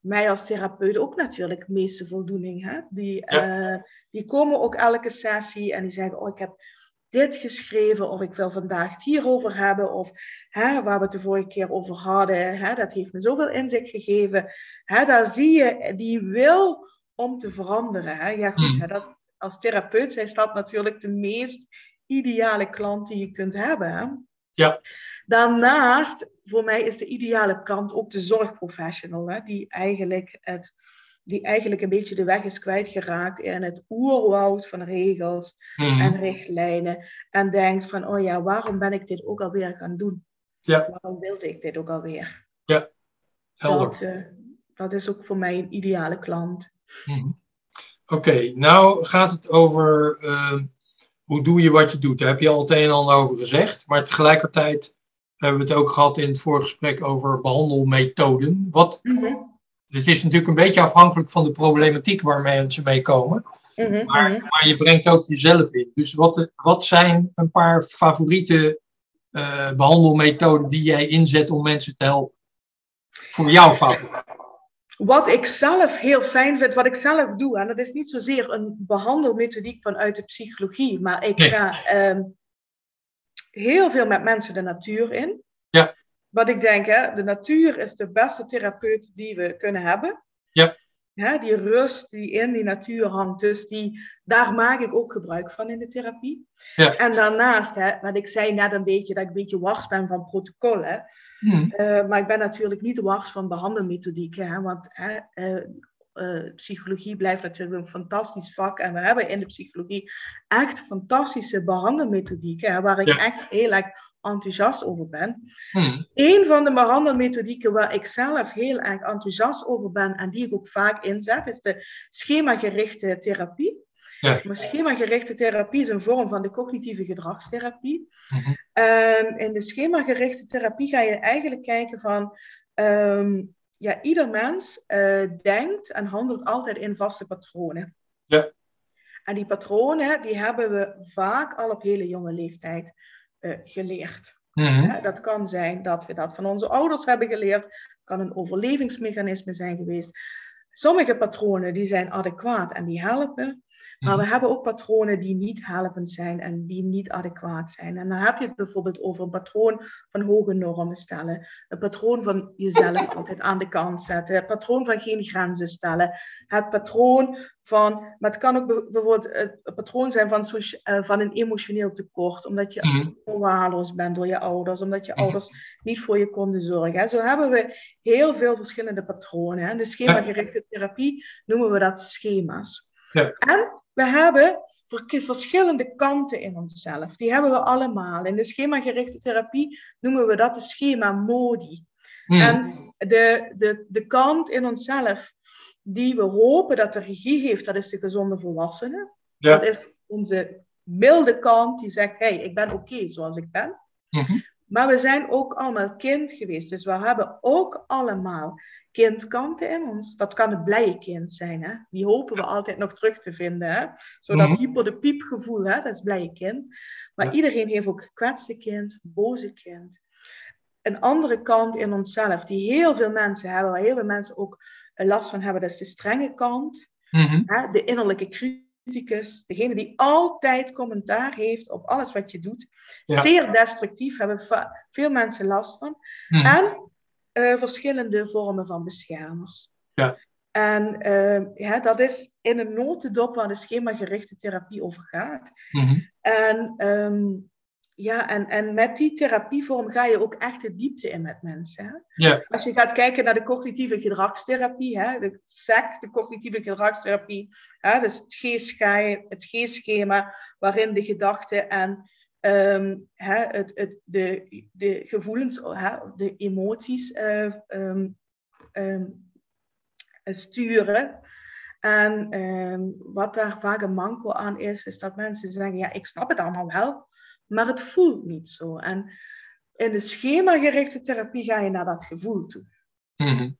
[SPEAKER 2] mij als therapeut ook natuurlijk de meeste voldoening. Hè? Die, eh, die komen ook elke sessie en die zeggen: Oh, ik heb dit geschreven, of ik wil vandaag het hierover hebben, of hè, waar we het de vorige keer over hadden, hè, dat heeft me zoveel inzicht gegeven. Hè, daar zie je die wil om te veranderen. Hè? Ja, goed,
[SPEAKER 1] Mm.
[SPEAKER 2] hè, dat, als therapeut is dat natuurlijk de meest ideale klant die je kunt hebben. Hè?
[SPEAKER 1] Ja.
[SPEAKER 2] Daarnaast, voor mij is de ideale klant ook de zorgprofessional, hè, die, eigenlijk het, die eigenlijk een beetje de weg is kwijtgeraakt in het oerwoud van regels
[SPEAKER 1] Mhm.
[SPEAKER 2] en richtlijnen. En denkt van, oh ja, waarom ben ik dit ook alweer gaan doen?
[SPEAKER 1] Ja.
[SPEAKER 2] Waarom wilde ik dit ook alweer?
[SPEAKER 1] helder.
[SPEAKER 2] Dat, eh, dat is ook voor mij een ideale klant.
[SPEAKER 1] Mhm. Oké, nou gaat het over ehm, hoe doe je wat je doet. Daar heb je al het een en ander over gezegd. Maar tegelijkertijd hebben we het ook gehad in het vorige gesprek over behandelmethoden. Wat, het is natuurlijk een beetje afhankelijk van de problematiek waar mensen mee komen.
[SPEAKER 2] Mhm,
[SPEAKER 1] Maar,
[SPEAKER 2] mhm.
[SPEAKER 1] maar je brengt ook jezelf in. Dus wat, wat zijn een paar favoriete eh, behandelmethoden die jij inzet om mensen te helpen? Voor jouw favoriet.
[SPEAKER 2] wat ik zelf heel fijn vind, wat ik zelf doe, en dat is niet zozeer een behandelmethodiek vanuit de psychologie, maar ik ga ehm, heel veel met mensen de natuur in.
[SPEAKER 1] Ja.
[SPEAKER 2] Wat ik denk, hè, de natuur is de beste therapeut die we kunnen hebben.
[SPEAKER 1] Ja.
[SPEAKER 2] Hè, die rust die in die natuur hangt, dus die, daar maak ik ook gebruik van in de therapie.
[SPEAKER 1] Ja.
[SPEAKER 2] En daarnaast, hè, wat ik zei net een beetje, dat ik een beetje wars ben van protocollen.
[SPEAKER 1] Mhm.
[SPEAKER 2] Uh, maar ik ben natuurlijk niet wars van behandelmethodieken, hè, want hè, uh, uh, psychologie blijft natuurlijk een fantastisch vak. En we hebben in de psychologie echt fantastische behandelmethodieken, waar ik
[SPEAKER 1] Ja.
[SPEAKER 2] echt heel erg enthousiast over ben.
[SPEAKER 1] Mhm.
[SPEAKER 2] Een van de behandelmethodieken waar ik zelf heel erg enthousiast over ben en die ik ook vaak inzet, is de schemagerichte therapie.
[SPEAKER 1] Ja.
[SPEAKER 2] Maar schemagerichte therapie is een vorm van de cognitieve gedragstherapie.
[SPEAKER 1] Mhm.
[SPEAKER 2] En in de schemagerichte therapie ga je eigenlijk kijken van, ehm, ja, ieder mens eh, denkt en handelt altijd in vaste patronen.
[SPEAKER 1] Ja.
[SPEAKER 2] En die patronen, die hebben we vaak al op hele jonge leeftijd eh, geleerd.
[SPEAKER 1] Mhm.
[SPEAKER 2] Dat kan zijn dat we dat van onze ouders hebben geleerd. Het kan een overlevingsmechanisme zijn geweest. Sommige patronen die zijn adequaat en die helpen. Maar we
[SPEAKER 1] Mhm.
[SPEAKER 2] hebben ook patronen die niet helpend zijn en die niet adequaat zijn. En dan heb je het bijvoorbeeld over een patroon van hoge normen stellen. Een patroon van jezelf [LAUGHS] altijd aan de kant zetten. Het patroon van geen grenzen stellen. Het patroon van, maar het kan ook bij- bijvoorbeeld het patroon zijn van, eh, van een emotioneel tekort. Omdat je
[SPEAKER 1] Mhm.
[SPEAKER 2] verwaarloosd bent door je ouders. Omdat je
[SPEAKER 1] Mhm.
[SPEAKER 2] ouders niet voor je konden zorgen. Zo hebben we heel veel verschillende patronen. In de schemagerichte therapie noemen we dat schema's.
[SPEAKER 1] Ja.
[SPEAKER 2] En we hebben ver- verschillende kanten in onszelf. Die hebben we allemaal. In de schemagerichte therapie noemen we dat de schema-modi.
[SPEAKER 1] Mhm.
[SPEAKER 2] En de, de, de kant in onszelf die we hopen dat de regie heeft, dat is de gezonde volwassene.
[SPEAKER 1] Ja.
[SPEAKER 2] Dat is onze milde kant die zegt, hé, hey, ik ben oké zoals ik ben.
[SPEAKER 1] Mhm.
[SPEAKER 2] Maar we zijn ook allemaal kind geweest. Dus we hebben ook allemaal kindkanten in ons. Dat kan het blije kind zijn. Hè? Die hopen we altijd nog terug te vinden. Hè? Zodat
[SPEAKER 1] Mhm.
[SPEAKER 2] hyper de piep gevoel, hè? dat is blije kind. Maar
[SPEAKER 1] Ja.
[SPEAKER 2] iedereen heeft ook gekwetste kind, boze kind. Een andere kant in onszelf, die heel veel mensen hebben, waar heel veel mensen ook eh, last van hebben, dat is de strenge kant.
[SPEAKER 1] Mhm.
[SPEAKER 2] Hè? De innerlijke criticus, degene die altijd commentaar heeft op alles wat je doet.
[SPEAKER 1] Ja.
[SPEAKER 2] Zeer destructief, hebben va- veel mensen last van.
[SPEAKER 1] Mhm.
[SPEAKER 2] En eh, verschillende vormen van beschermers.
[SPEAKER 1] Ja.
[SPEAKER 2] En eh, ja, dat is in een notendop waar de schemagerichte therapie over gaat.
[SPEAKER 1] Mhm.
[SPEAKER 2] En, ehm, ja, en, en met die therapievorm ga je ook echt de diepte in met mensen. Hè?
[SPEAKER 1] Ja.
[SPEAKER 2] Als je gaat kijken naar de cognitieve gedragstherapie, hè, de SEC, de cognitieve gedragstherapie, hè, dus het G-schema, het G-schema waarin de gedachten en ehm, hè, het, het, de, de gevoelens, hè, de emoties eh, ehm, ehm, eh, sturen. En wat daar vaak een manco aan is, is dat mensen zeggen, ja, ik snap het allemaal wel, maar het voelt niet zo. En in de schemagerichte therapie ga je naar dat gevoel toe.
[SPEAKER 1] Mhm.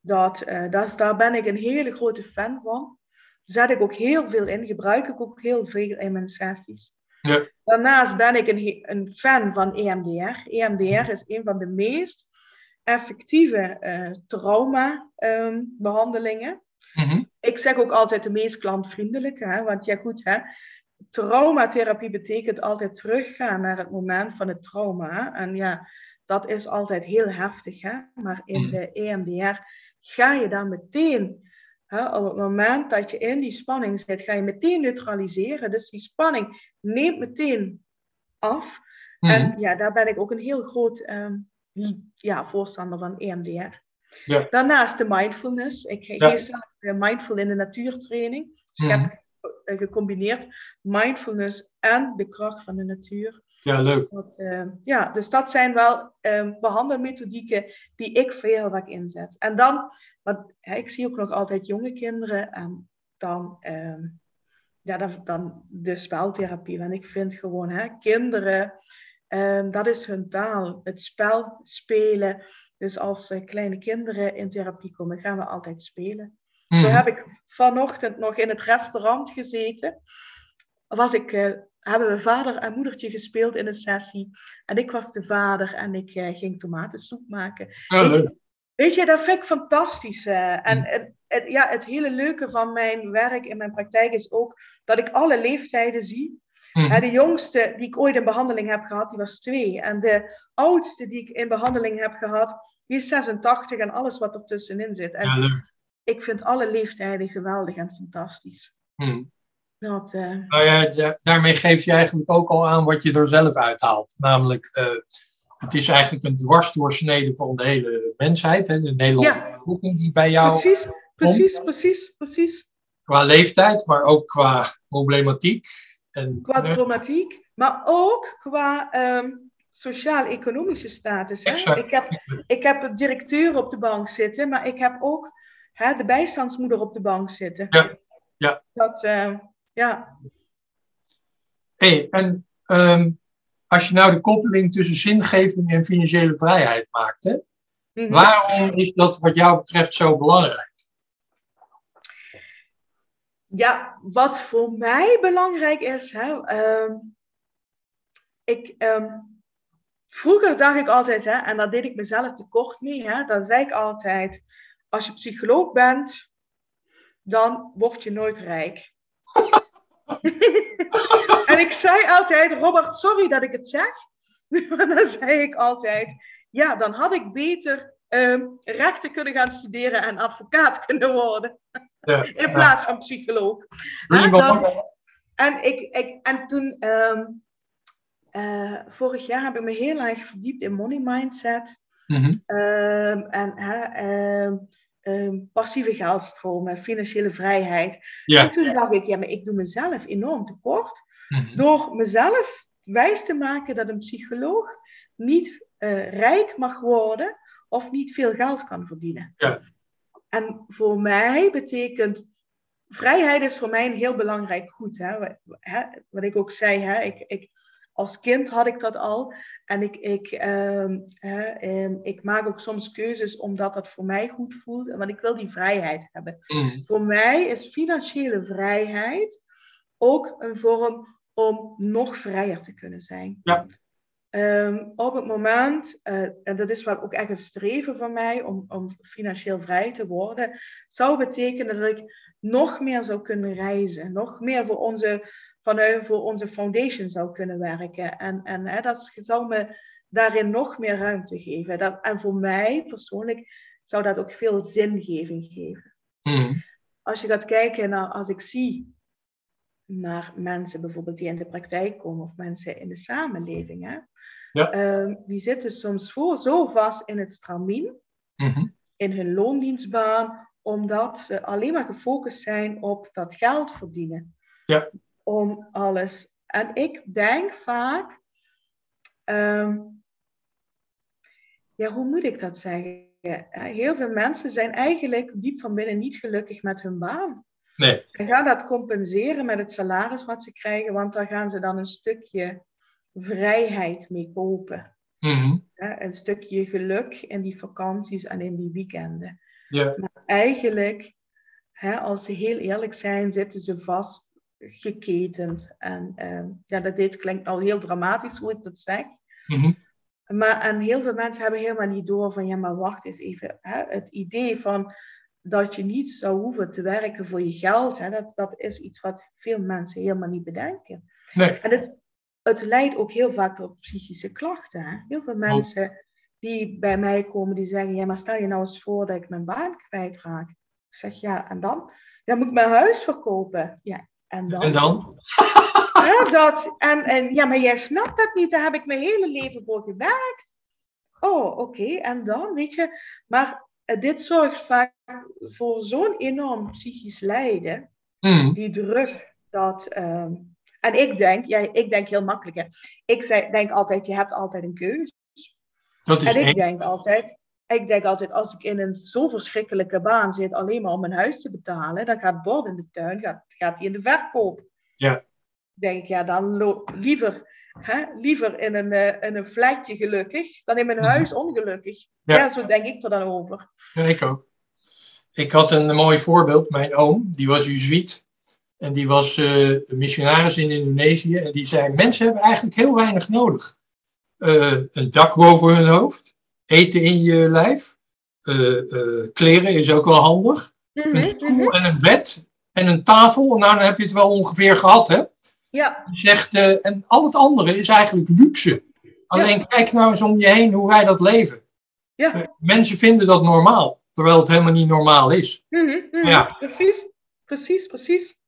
[SPEAKER 2] Dat, eh, dat daar ben ik een hele grote fan van. Zet ik ook heel veel in, gebruik ik ook heel veel in mijn sessies.
[SPEAKER 1] Ja.
[SPEAKER 2] Daarnaast ben ik een, een fan van EMDR. EMDR is een van de meest effectieve eh, trauma-behandelingen.
[SPEAKER 1] Mhm.
[SPEAKER 2] ik zeg ook altijd de meest klantvriendelijke, hè? want ja goed, hè? traumatherapie betekent altijd teruggaan naar het moment van het trauma. hè. En ja, dat is altijd heel heftig, hè? maar in
[SPEAKER 1] Mhm.
[SPEAKER 2] de EMDR ga je dan meteen, op het moment dat je in die spanning zit, ga je meteen neutraliseren. Dus die spanning neemt meteen af.
[SPEAKER 1] Mhm.
[SPEAKER 2] En ja, daar ben ik ook een heel groot ehm, ja, voorstander van EMDR.
[SPEAKER 1] Ja.
[SPEAKER 2] Daarnaast de mindfulness. Ik geef
[SPEAKER 1] Ja.
[SPEAKER 2] zelf eh, mindful in de natuurtraining. Dus ik
[SPEAKER 1] Mhm.
[SPEAKER 2] heb eh, gecombineerd mindfulness en de kracht van de natuur.
[SPEAKER 1] Ja, leuk.
[SPEAKER 2] Dat, eh, ja, dus dat zijn wel eh, behandelmethodieken die ik veel vaak inzet. En dan, want hè, ik zie ook nog altijd jonge kinderen en dan, ehm, ja, dan, dan de speltherapie. Want ik vind gewoon, hè, kinderen, ehm, dat is hun taal. Het spel spelen. Dus als eh, kleine kinderen in therapie komen, gaan we altijd spelen. Zo
[SPEAKER 1] Mhm.
[SPEAKER 2] heb ik vanochtend nog in het restaurant gezeten. Was ik, eh, hebben we vader en moedertje gespeeld in een sessie. En ik was de vader en ik eh, ging tomatensoep maken.
[SPEAKER 1] Leuk.
[SPEAKER 2] Weet je, dat vind ik fantastisch. Uh, en
[SPEAKER 1] Mm.
[SPEAKER 2] het, het- ja, het hele leuke van mijn werk in mijn praktijk is ook dat ik alle leeftijden zie. Hè, de jongste die ik ooit in behandeling heb gehad, die was twee. En de oudste die ik in behandeling heb gehad, die is 86 en alles wat ertussenin zit. En
[SPEAKER 1] Ja, leuk.
[SPEAKER 2] ik vind alle leeftijden geweldig en fantastisch.
[SPEAKER 1] Mhm.
[SPEAKER 2] Dat, eh,
[SPEAKER 1] Nou ja, da- daarmee geef je eigenlijk ook al aan wat je er zelf uithaalt. Namelijk, eh, het is eigenlijk een dwarsdoorsnede van de hele mensheid. Hè? De Nederlandse
[SPEAKER 2] Ja.
[SPEAKER 1] bevolking die bij jou,
[SPEAKER 2] precies, precies, precies, precies.
[SPEAKER 1] qua leeftijd, maar ook qua problematiek. En,
[SPEAKER 2] Qua
[SPEAKER 1] eh,
[SPEAKER 2] problematiek, maar ook qua ehm, sociaal-economische status. Hè?
[SPEAKER 1] Exact.
[SPEAKER 2] Ik, heb, ik heb een directeur op de bank zitten, maar ik heb ook hè, de bijstandsmoeder op de bank zitten.
[SPEAKER 1] Ja, ja.
[SPEAKER 2] Dat, eh, ja.
[SPEAKER 1] hey, en ehm, als je nou de koppeling tussen zingeving en financiële vrijheid maakt, hè?
[SPEAKER 2] Mhm.
[SPEAKER 1] waarom is dat wat jou betreft zo belangrijk?
[SPEAKER 2] Ja, wat voor mij belangrijk is, hè, ehm, ik, ehm, vroeger dacht ik altijd, hè, en daar deed ik mezelf tekort mee, hè, dan zei ik altijd, als je psycholoog bent, dan word je nooit rijk. [LAUGHS] [LAUGHS] en ik zei altijd, Robert, sorry dat ik het zeg, [LAUGHS] maar dan zei ik altijd, ja, dan had ik beter ehm, rechten kunnen gaan studeren en advocaat [LAUGHS] kunnen worden.
[SPEAKER 1] Ja,
[SPEAKER 2] In plaats van psycholoog. Ja,
[SPEAKER 1] on.
[SPEAKER 2] dat- En, ik, ik, en toen, ehm, eh, vorig jaar heb ik me heel erg verdiept in money mindset.
[SPEAKER 1] Mhm.
[SPEAKER 2] ehm, en ehm, passieve geldstromen, financiële vrijheid.
[SPEAKER 1] Ja.
[SPEAKER 2] En toen dacht ik, ja, maar ik doe mezelf enorm tekort.
[SPEAKER 1] Mhm.
[SPEAKER 2] Door mezelf wijs te maken dat een psycholoog niet eh, rijk mag worden of niet veel geld kan verdienen.
[SPEAKER 1] Ja.
[SPEAKER 2] En voor mij betekent vrijheid is voor mij een heel belangrijk goed. Hè? Wat, hè? wat ik ook zei, hè? Ik, ik, als kind had ik dat al. En ik, ik, ehm, hè, ehm, ik maak ook soms keuzes omdat dat voor mij goed voelt. Want ik wil die vrijheid hebben.
[SPEAKER 1] Mhm.
[SPEAKER 2] Voor mij is financiële vrijheid ook een vorm om nog vrijer te kunnen zijn.
[SPEAKER 1] Ja.
[SPEAKER 2] Ehm, op het moment, eh, en dat is wat ook echt een streven van mij, om, om financieel vrij te worden, zou betekenen dat ik nog meer zou kunnen reizen, nog meer voor onze, vanuit, voor onze foundation zou kunnen werken. En, en hè, dat zou me daarin nog meer ruimte geven. Dat, en voor mij persoonlijk zou dat ook veel zingeving geven
[SPEAKER 1] Mhm.
[SPEAKER 2] als je gaat kijken naar, als ik zie naar mensen bijvoorbeeld die in de praktijk komen of mensen in de samenleving, hè,
[SPEAKER 1] Ja.
[SPEAKER 2] ehm, die zitten soms voor, zo vast in het stramien,
[SPEAKER 1] Mhm.
[SPEAKER 2] in hun loondienstbaan, omdat ze alleen maar gefocust zijn op dat geld verdienen.
[SPEAKER 1] Ja.
[SPEAKER 2] Om alles. En ik denk vaak, ehm, ja, hoe moet ik dat zeggen? Heel veel mensen zijn eigenlijk diep van binnen niet gelukkig met hun baan.
[SPEAKER 1] Nee.
[SPEAKER 2] En gaan dat compenseren met het salaris wat ze krijgen, want daar gaan ze dan een stukje vrijheid mee kopen.
[SPEAKER 1] Mhm.
[SPEAKER 2] Een stukje geluk in die vakanties en in die weekenden.
[SPEAKER 1] Ja.
[SPEAKER 2] Maar eigenlijk, hè, als ze heel eerlijk zijn, zitten ze vast geketend. En ehm, ja, dat dit klinkt al heel dramatisch hoe ik dat zeg.
[SPEAKER 1] Mhm.
[SPEAKER 2] Maar en heel veel mensen hebben helemaal niet door van, ja, maar wacht eens even. Hè? Het idee van dat je niet zou hoeven te werken voor je geld, hè? Dat, dat is iets wat veel mensen helemaal niet bedenken.
[SPEAKER 1] Nee.
[SPEAKER 2] En het, het leidt ook heel vaak tot psychische klachten. Hè? Heel veel mensen die bij mij komen, die zeggen, ja, maar stel je nou eens voor dat ik mijn baan kwijtraak. Ik zeg, ja, en dan? Dan moet ik mijn huis verkopen. Ja, en dan?
[SPEAKER 1] En dan? [LAUGHS]
[SPEAKER 2] Ja, dat, en, en, ja, maar jij snapt dat niet. Daar heb ik mijn hele leven voor gewerkt. Oh, oké. En dan, weet je. Maar eh, dit zorgt vaak voor zo'n enorm psychisch lijden.
[SPEAKER 1] Mhm.
[SPEAKER 2] Die druk dat... ehm, en ik denk, ja, ik denk heel makkelijk. Hè. Ik zei, denk altijd, je hebt altijd een keuze.
[SPEAKER 1] Dat is
[SPEAKER 2] En ik
[SPEAKER 1] één.
[SPEAKER 2] denk altijd, ik denk altijd, als ik in een zo verschrikkelijke baan zit, alleen maar om mijn huis te betalen, dan gaat bord in de tuin, gaat, gaat die in de verkoop.
[SPEAKER 1] Ja.
[SPEAKER 2] Denk ik, ja, dan liever, hè, liever in een, eh, in een flatje gelukkig, dan in mijn
[SPEAKER 1] Mhm.
[SPEAKER 2] huis ongelukkig.
[SPEAKER 1] Ja.
[SPEAKER 2] Ja. zo denk ik er dan over.
[SPEAKER 1] Ja, ik ook. Ik had een mooi voorbeeld. Mijn oom, die was Jezuïet. En die was eh, missionaris in Indonesië. En die zei, mensen hebben eigenlijk heel weinig nodig. Eh, een dak boven hun hoofd. Eten in je lijf. eh, eh, kleren is ook wel handig.
[SPEAKER 2] Mhm,
[SPEAKER 1] Een stoel
[SPEAKER 2] mhm.
[SPEAKER 1] en een bed en een tafel. Nou, dan heb je het wel ongeveer gehad, hè?
[SPEAKER 2] Ja,
[SPEAKER 1] zegt, eh, en al het andere is eigenlijk luxe. Alleen kijk nou eens om je heen hoe wij dat leven.
[SPEAKER 2] ja.
[SPEAKER 1] Mensen vinden dat normaal, terwijl het helemaal niet normaal is.
[SPEAKER 2] Mhm.
[SPEAKER 1] Ja.
[SPEAKER 2] Precies, precies, precies.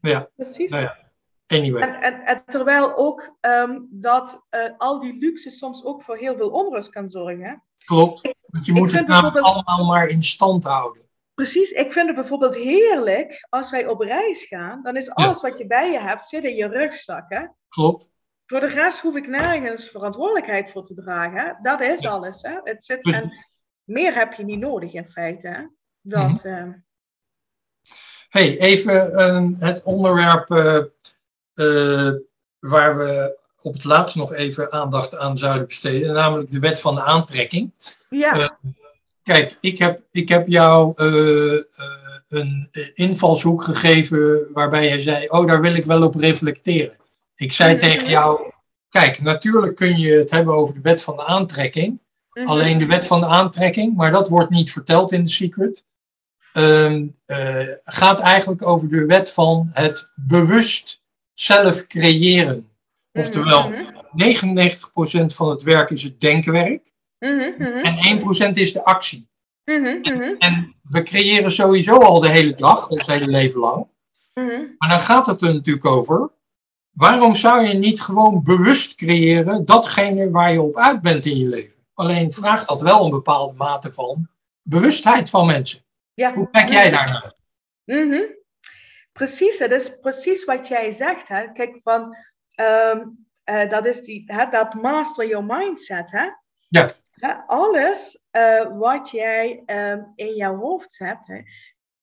[SPEAKER 1] Ja.
[SPEAKER 2] Precies.
[SPEAKER 1] Nou ja, Anyway,
[SPEAKER 2] En, en, en terwijl ook ehm, dat eh, al die luxe soms ook voor heel veel onrust kan zorgen. hè.
[SPEAKER 1] klopt. Want je
[SPEAKER 2] ik
[SPEAKER 1] moet het namelijk allemaal maar in stand houden.
[SPEAKER 2] Precies, ik vind het bijvoorbeeld heerlijk als wij op reis gaan. Dan is alles wat je bij je hebt, zit in je rugzak. Hè?
[SPEAKER 1] Klopt.
[SPEAKER 2] Voor de rest hoef ik nergens verantwoordelijkheid voor te dragen. Hè? Dat is
[SPEAKER 1] Ja.
[SPEAKER 2] alles. Hè? Het zit,
[SPEAKER 1] Precies.
[SPEAKER 2] en meer heb je niet nodig in feite. Hè? Dat,
[SPEAKER 1] Mhm.
[SPEAKER 2] ehm,
[SPEAKER 1] hey, even ehm, het onderwerp eh, waar we op het laatst nog even aandacht aan zouden besteden, namelijk de wet van de aantrekking.
[SPEAKER 2] ja,
[SPEAKER 1] Eh, Kijk, ik heb, ik heb jou eh, eh, een eh, invalshoek gegeven waarbij jij zei, oh, daar wil ik wel op reflecteren. Ik zei
[SPEAKER 2] Mhm.
[SPEAKER 1] tegen jou, kijk, natuurlijk kun je het hebben over de wet van de aantrekking,
[SPEAKER 2] mhm.
[SPEAKER 1] alleen de wet van de aantrekking, maar dat wordt niet verteld in de secret, ehm, eh, gaat eigenlijk over de wet van het bewust zelf creëren.
[SPEAKER 2] Mhm,
[SPEAKER 1] Oftewel,
[SPEAKER 2] mhm,
[SPEAKER 1] 99% van het werk is het denkwerk
[SPEAKER 2] mhm, mhm,
[SPEAKER 1] en 1% is de actie.
[SPEAKER 2] mhm, mhm,
[SPEAKER 1] En we creëren sowieso al de hele dag, ons hele leven lang.
[SPEAKER 2] mhm.
[SPEAKER 1] Maar dan gaat het er natuurlijk over. Waarom zou je niet gewoon bewust creëren datgene waar je op uit bent in je leven? Alleen vraagt dat wel een bepaalde mate van bewustheid van mensen.
[SPEAKER 2] Ja.
[SPEAKER 1] Hoe kijk jij daarnaar?
[SPEAKER 2] Precies, dat is precies wat jij zegt. Hè? Kijk, van, ehm, eh, dat is die, hè, dat master your mindset. Hè?
[SPEAKER 1] Ja.
[SPEAKER 2] Hè, alles eh, wat jij ehm, in jouw hoofd hebt, hè,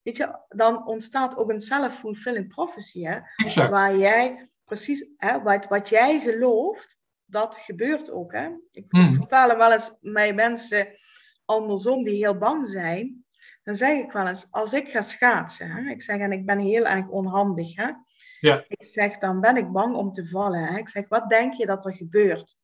[SPEAKER 2] weet je, dan ontstaat ook een self-fulfilling prophecy. Hè?
[SPEAKER 1] Exact.
[SPEAKER 2] Waar jij precies, hè, wat, wat jij gelooft, dat gebeurt ook. Hè? Ik vertaal hem wel eens met mensen andersom die heel bang zijn. Dan zeg ik wel eens, als ik ga schaatsen, hè, ik zeg en ik ben heel erg onhandig. Hè?
[SPEAKER 1] Ja.
[SPEAKER 2] Ik zeg, dan ben ik bang om te vallen. Hè? Ik zeg, wat denk je dat er gebeurt?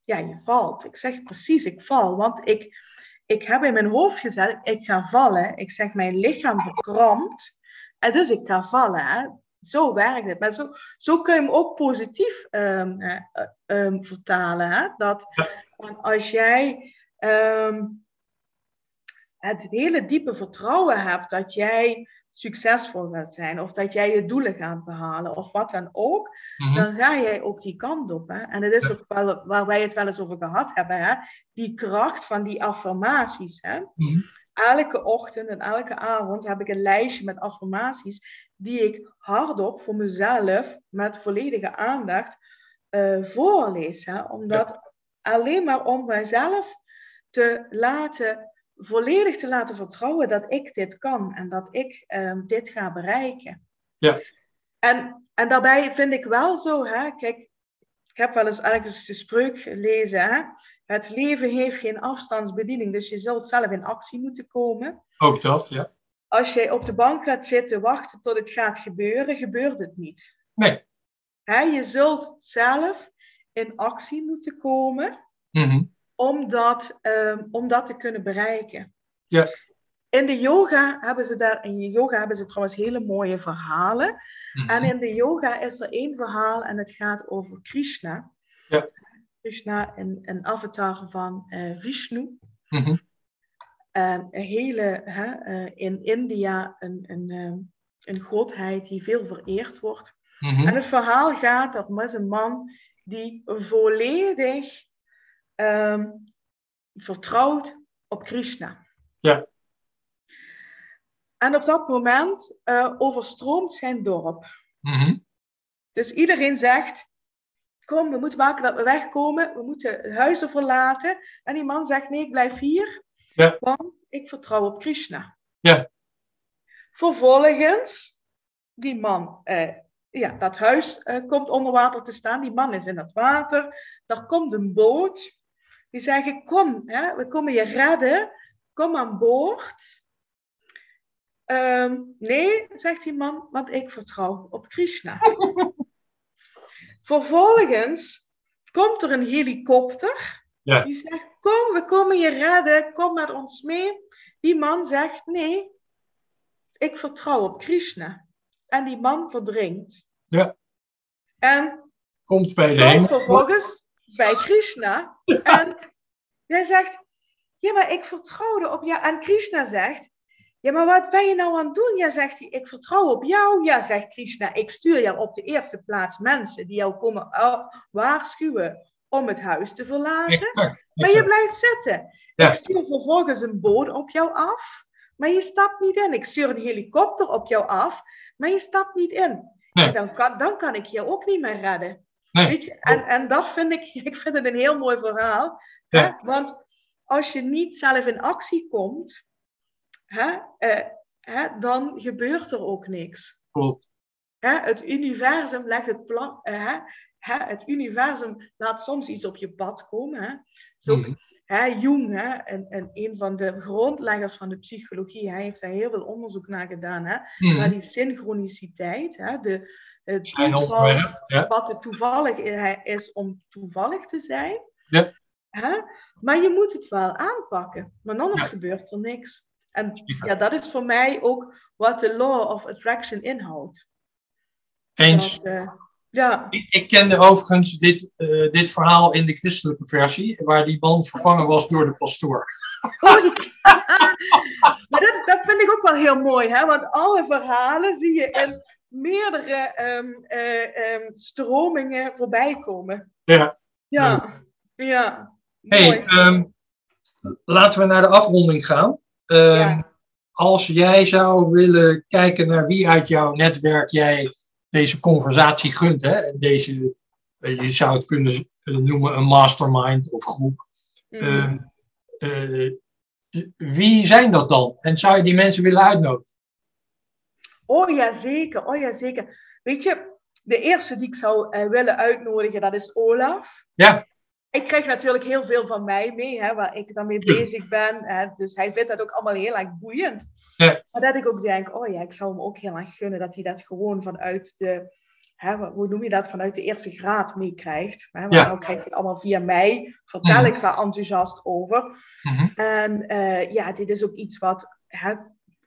[SPEAKER 2] Ja, je valt. Ik zeg precies, ik val. Want ik, ik heb in mijn hoofd gezet, ik ga vallen. Ik zeg, mijn lichaam verkrampt. En dus ik ga vallen. Hè? Zo werkt het. Maar zo, zo kun je hem ook positief ehm, eh, eh, ehm, vertalen. Hè? Dat als jij ehm, het hele diepe vertrouwen hebt dat jij succesvol gaat zijn, of dat jij je doelen gaat behalen, of wat dan ook,
[SPEAKER 1] Mhm.
[SPEAKER 2] dan ga jij ook die kant op. Hè? En dat is ook wel waar wij het wel eens over gehad hebben, hè? die kracht van die affirmaties. Hè?
[SPEAKER 1] Mhm.
[SPEAKER 2] Elke ochtend en elke avond heb ik een lijstje met affirmaties die ik hardop voor mezelf met volledige aandacht eh, voorlees. Hè? Omdat alleen maar om mijzelf te laten, volledig te laten vertrouwen dat ik dit kan en dat ik ehm, dit ga bereiken.
[SPEAKER 1] Ja.
[SPEAKER 2] En, en daarbij vind ik wel zo, hè, kijk, ik heb wel eens ergens de spreuk gelezen, hè, het leven heeft geen afstandsbediening, dus je zult zelf in actie moeten komen.
[SPEAKER 1] Ook dat, ja.
[SPEAKER 2] Als jij op de bank gaat zitten wachten tot het gaat gebeuren, gebeurt het niet.
[SPEAKER 1] Nee.
[SPEAKER 2] Hè, je zult zelf in actie moeten komen
[SPEAKER 1] Mhm.
[SPEAKER 2] Om dat, ehm, om dat te kunnen bereiken.
[SPEAKER 1] Ja.
[SPEAKER 2] In de yoga hebben ze daar, in yoga hebben ze trouwens hele mooie verhalen.
[SPEAKER 1] Mhm.
[SPEAKER 2] En in de yoga is er één verhaal en het gaat over Krishna.
[SPEAKER 1] Ja.
[SPEAKER 2] Krishna, een, een avatar van eh, Vishnu.
[SPEAKER 1] Mhm.
[SPEAKER 2] Een hele, hè, eh, in India een, een, ehm, een godheid die veel vereerd wordt.
[SPEAKER 1] Mhm.
[SPEAKER 2] En het verhaal gaat dat er is een man die volledig ehm, vertrouwt op Krishna.
[SPEAKER 1] Ja.
[SPEAKER 2] En op dat moment eh, overstroomt zijn dorp.
[SPEAKER 1] Mhm.
[SPEAKER 2] Dus iedereen zegt, kom, we moeten maken dat we wegkomen, we moeten huizen verlaten. En die man zegt, nee, ik blijf hier,
[SPEAKER 1] Ja.
[SPEAKER 2] want ik vertrouw op Krishna.
[SPEAKER 1] Ja.
[SPEAKER 2] Vervolgens, die man, eh, ja, dat huis eh, komt onder water te staan, die man is in het water, daar komt een boot. Die zeggen, kom, hè, we komen je redden, kom aan boord. Ehm, nee, zegt die man, want ik vertrouw op Krishna. [LAUGHS] Vervolgens komt er een helikopter.
[SPEAKER 1] Ja.
[SPEAKER 2] Die zegt, kom, we komen je redden, kom met ons mee. Die man zegt, nee, ik vertrouw op Krishna. En die man verdrinkt.
[SPEAKER 1] Ja.
[SPEAKER 2] En
[SPEAKER 1] Komt bij de
[SPEAKER 2] komt vervolgens bij Krishna. En hij zegt, ja, maar ik vertrouwde op jou. En Krishna zegt, ja, maar wat ben je nou aan het doen? Ja, zegt hij, ik vertrouw op jou. Ja, zegt Krishna, ik stuur jou op de eerste plaats mensen die jou komen uh, waarschuwen om het huis te verlaten.
[SPEAKER 1] Exact,
[SPEAKER 2] Maar je blijft zitten.
[SPEAKER 1] Ja.
[SPEAKER 2] Ik stuur vervolgens een boot op jou af, maar je stapt niet in. Ik stuur een helikopter op jou af, maar je stapt niet in.
[SPEAKER 1] Nee.
[SPEAKER 2] En dan, kan, dan kan ik je ook niet meer redden.
[SPEAKER 1] Nee.
[SPEAKER 2] Weet je? En, en dat vind ik, [LAUGHS] ik vind het een heel mooi verhaal.
[SPEAKER 1] Ja.
[SPEAKER 2] Hè? Want als je niet zelf in actie komt, hè, eh, hè, dan gebeurt er ook niks.
[SPEAKER 1] Klopt.
[SPEAKER 2] Hè, het universum legt het plan. eh, hè, hè, het universum laat soms iets op je pad komen. Hè. Zo,
[SPEAKER 1] Mhm.
[SPEAKER 2] hè, Jung, hè, en, en een van de grondleggers van de psychologie, hij heeft daar heel veel onderzoek naar gedaan. Hè,
[SPEAKER 1] Mhm.
[SPEAKER 2] naar die synchroniciteit. Hè, de, het toeval.
[SPEAKER 1] Ja.
[SPEAKER 2] wat het toevallig is om toevallig te zijn.
[SPEAKER 1] Ja.
[SPEAKER 2] Hè? Maar je moet het wel aanpakken, want anders
[SPEAKER 1] Ja.
[SPEAKER 2] gebeurt er niks. En ja, dat is voor mij ook wat de law of attraction inhoudt.
[SPEAKER 1] Eens.
[SPEAKER 2] Dat, eh, ja,
[SPEAKER 1] Ik, ik kende overigens dit, eh, dit verhaal in de christelijke versie, waar die man vervangen was door de pastoor.
[SPEAKER 2] Oh, [LAUGHS] die- maar dat, dat vind ik ook wel heel mooi, hè? want alle verhalen zie je in meerdere ehm, eh, ehm, stromingen voorbij komen.
[SPEAKER 1] Ja.
[SPEAKER 2] Ja, ja.
[SPEAKER 1] Hey, ehm, laten we naar de afronding gaan.
[SPEAKER 2] Ja.
[SPEAKER 1] Als jij zou willen kijken naar wie uit jouw netwerk jij deze conversatie gunt, hè, deze, eh, je zou het kunnen eh, noemen een mastermind of groep. Eh, wie zijn dat dan? En zou je die mensen willen uitnodigen?
[SPEAKER 2] Oh ja, zeker. Oh ja, zeker. Weet je, de eerste die ik zou eh, willen uitnodigen, dat is Olaf.
[SPEAKER 1] Ja.
[SPEAKER 2] Ik krijg natuurlijk heel veel van mij mee, hè, waar ik dan mee bezig ben. Hè, dus hij vindt dat ook allemaal heel erg boeiend.
[SPEAKER 1] Ja.
[SPEAKER 2] Maar dat ik ook denk, oh ja, ik zou hem ook heel erg gunnen dat hij dat gewoon vanuit de, hè, hoe noem je dat, vanuit de eerste graad meekrijgt. Hè, want
[SPEAKER 1] Ja.
[SPEAKER 2] nou krijgt hij allemaal via mij, vertel
[SPEAKER 1] Mhm.
[SPEAKER 2] ik daar enthousiast over.
[SPEAKER 1] Mhm.
[SPEAKER 2] En eh, ja, dit is ook iets wat hè,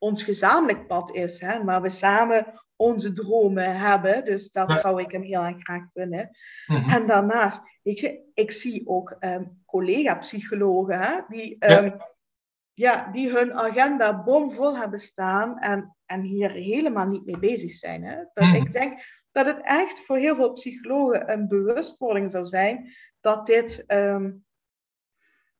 [SPEAKER 2] ons gezamenlijk pad is, hè, waar we samen onze dromen hebben. Dus dat
[SPEAKER 1] Ja.
[SPEAKER 2] zou ik hem heel erg graag kunnen.
[SPEAKER 1] Mhm.
[SPEAKER 2] En daarnaast, weet je, ik zie ook ehm, collega-psychologen hè, die,
[SPEAKER 1] Ja.
[SPEAKER 2] ehm, ja, die hun agenda bomvol hebben staan en, en hier helemaal niet mee bezig zijn. Hè. Dat,
[SPEAKER 1] Mhm.
[SPEAKER 2] Ik denk dat het echt voor heel veel psychologen een bewustwording zou zijn dat dit, ehm,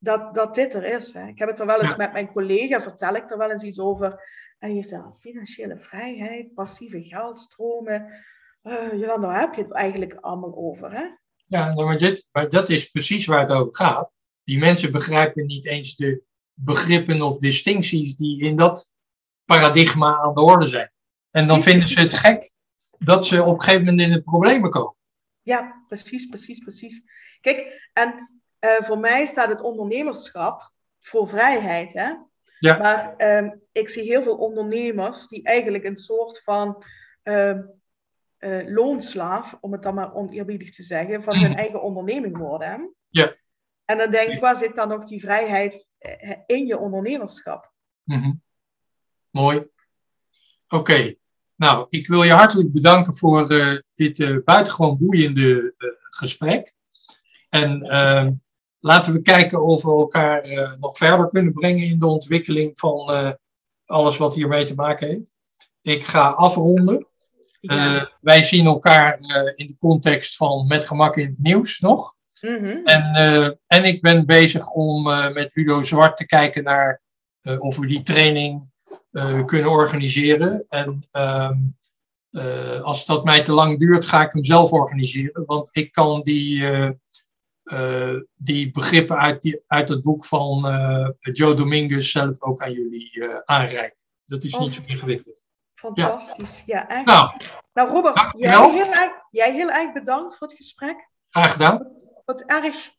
[SPEAKER 2] dat, dat dit er is. Hè. Ik heb het er wel eens
[SPEAKER 1] Ja.
[SPEAKER 2] met mijn collega, vertel ik er wel eens iets over. En die zegt, financiële vrijheid, passieve geldstromen. Eh Jolanda, waar heb je het eigenlijk allemaal over? Hè?
[SPEAKER 1] Ja, maar, dit, maar dat is precies waar het over gaat. Die mensen begrijpen niet eens de begrippen of distincties die in dat paradigma aan de orde zijn. En dan vinden ze het gek dat ze op een gegeven moment in de problemen komen.
[SPEAKER 2] Ja, precies, precies, precies. Kijk, en eh, voor mij staat het ondernemerschap voor vrijheid. Hè?
[SPEAKER 1] Ja.
[SPEAKER 2] Maar ehm, ik zie heel veel ondernemers die eigenlijk een soort van ehm, eh, loonslaaf, om het dan maar oneerbiedig te zeggen, van hun
[SPEAKER 1] Mhm.
[SPEAKER 2] eigen onderneming worden. Hè?
[SPEAKER 1] Ja.
[SPEAKER 2] En dan denk ik, waar zit dan nog die vrijheid eh, in je ondernemerschap?
[SPEAKER 1] Mhm. Mooi. Oké. Nou, ik wil je hartelijk bedanken voor dit buitengewoon boeiende gesprek. En ehm, laten we kijken of we elkaar eh, nog verder kunnen brengen in de ontwikkeling van eh, alles wat hiermee te maken heeft. Ik ga afronden.
[SPEAKER 2] Ja.
[SPEAKER 1] Eh, wij zien elkaar in de context van Met Gemak in het Nieuws nog.
[SPEAKER 2] Mhm.
[SPEAKER 1] En, en ik ben bezig om met Udo Zwart te kijken naar of we die training kunnen organiseren. En ehm, eh, als dat mij te lang duurt, ga ik hem zelf organiseren. Want ik kan die, eh, die begrippen uit, die, uit het boek van eh, Joe Dominguez zelf ook aan jullie eh, aanreiken. Dat is niet zo ingewikkeld.
[SPEAKER 2] Fantastisch. Ja.
[SPEAKER 1] Nou,
[SPEAKER 2] Nou, Robert, jij heel, erg, jij heel erg bedankt voor het gesprek.
[SPEAKER 1] graag gedaan.
[SPEAKER 2] Wat erg,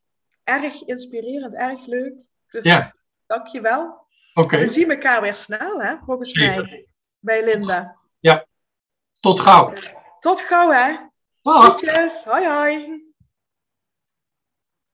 [SPEAKER 2] erg inspirerend, erg leuk. Dus
[SPEAKER 1] Ja.
[SPEAKER 2] dank je wel.
[SPEAKER 1] Oké,
[SPEAKER 2] We zien elkaar weer snel, hè, volgens
[SPEAKER 1] Zeker.
[SPEAKER 2] mij. Bij Linda.
[SPEAKER 1] tot gauw.
[SPEAKER 2] Tot gauw, hè.
[SPEAKER 1] Dag.
[SPEAKER 2] Hoi, hoi.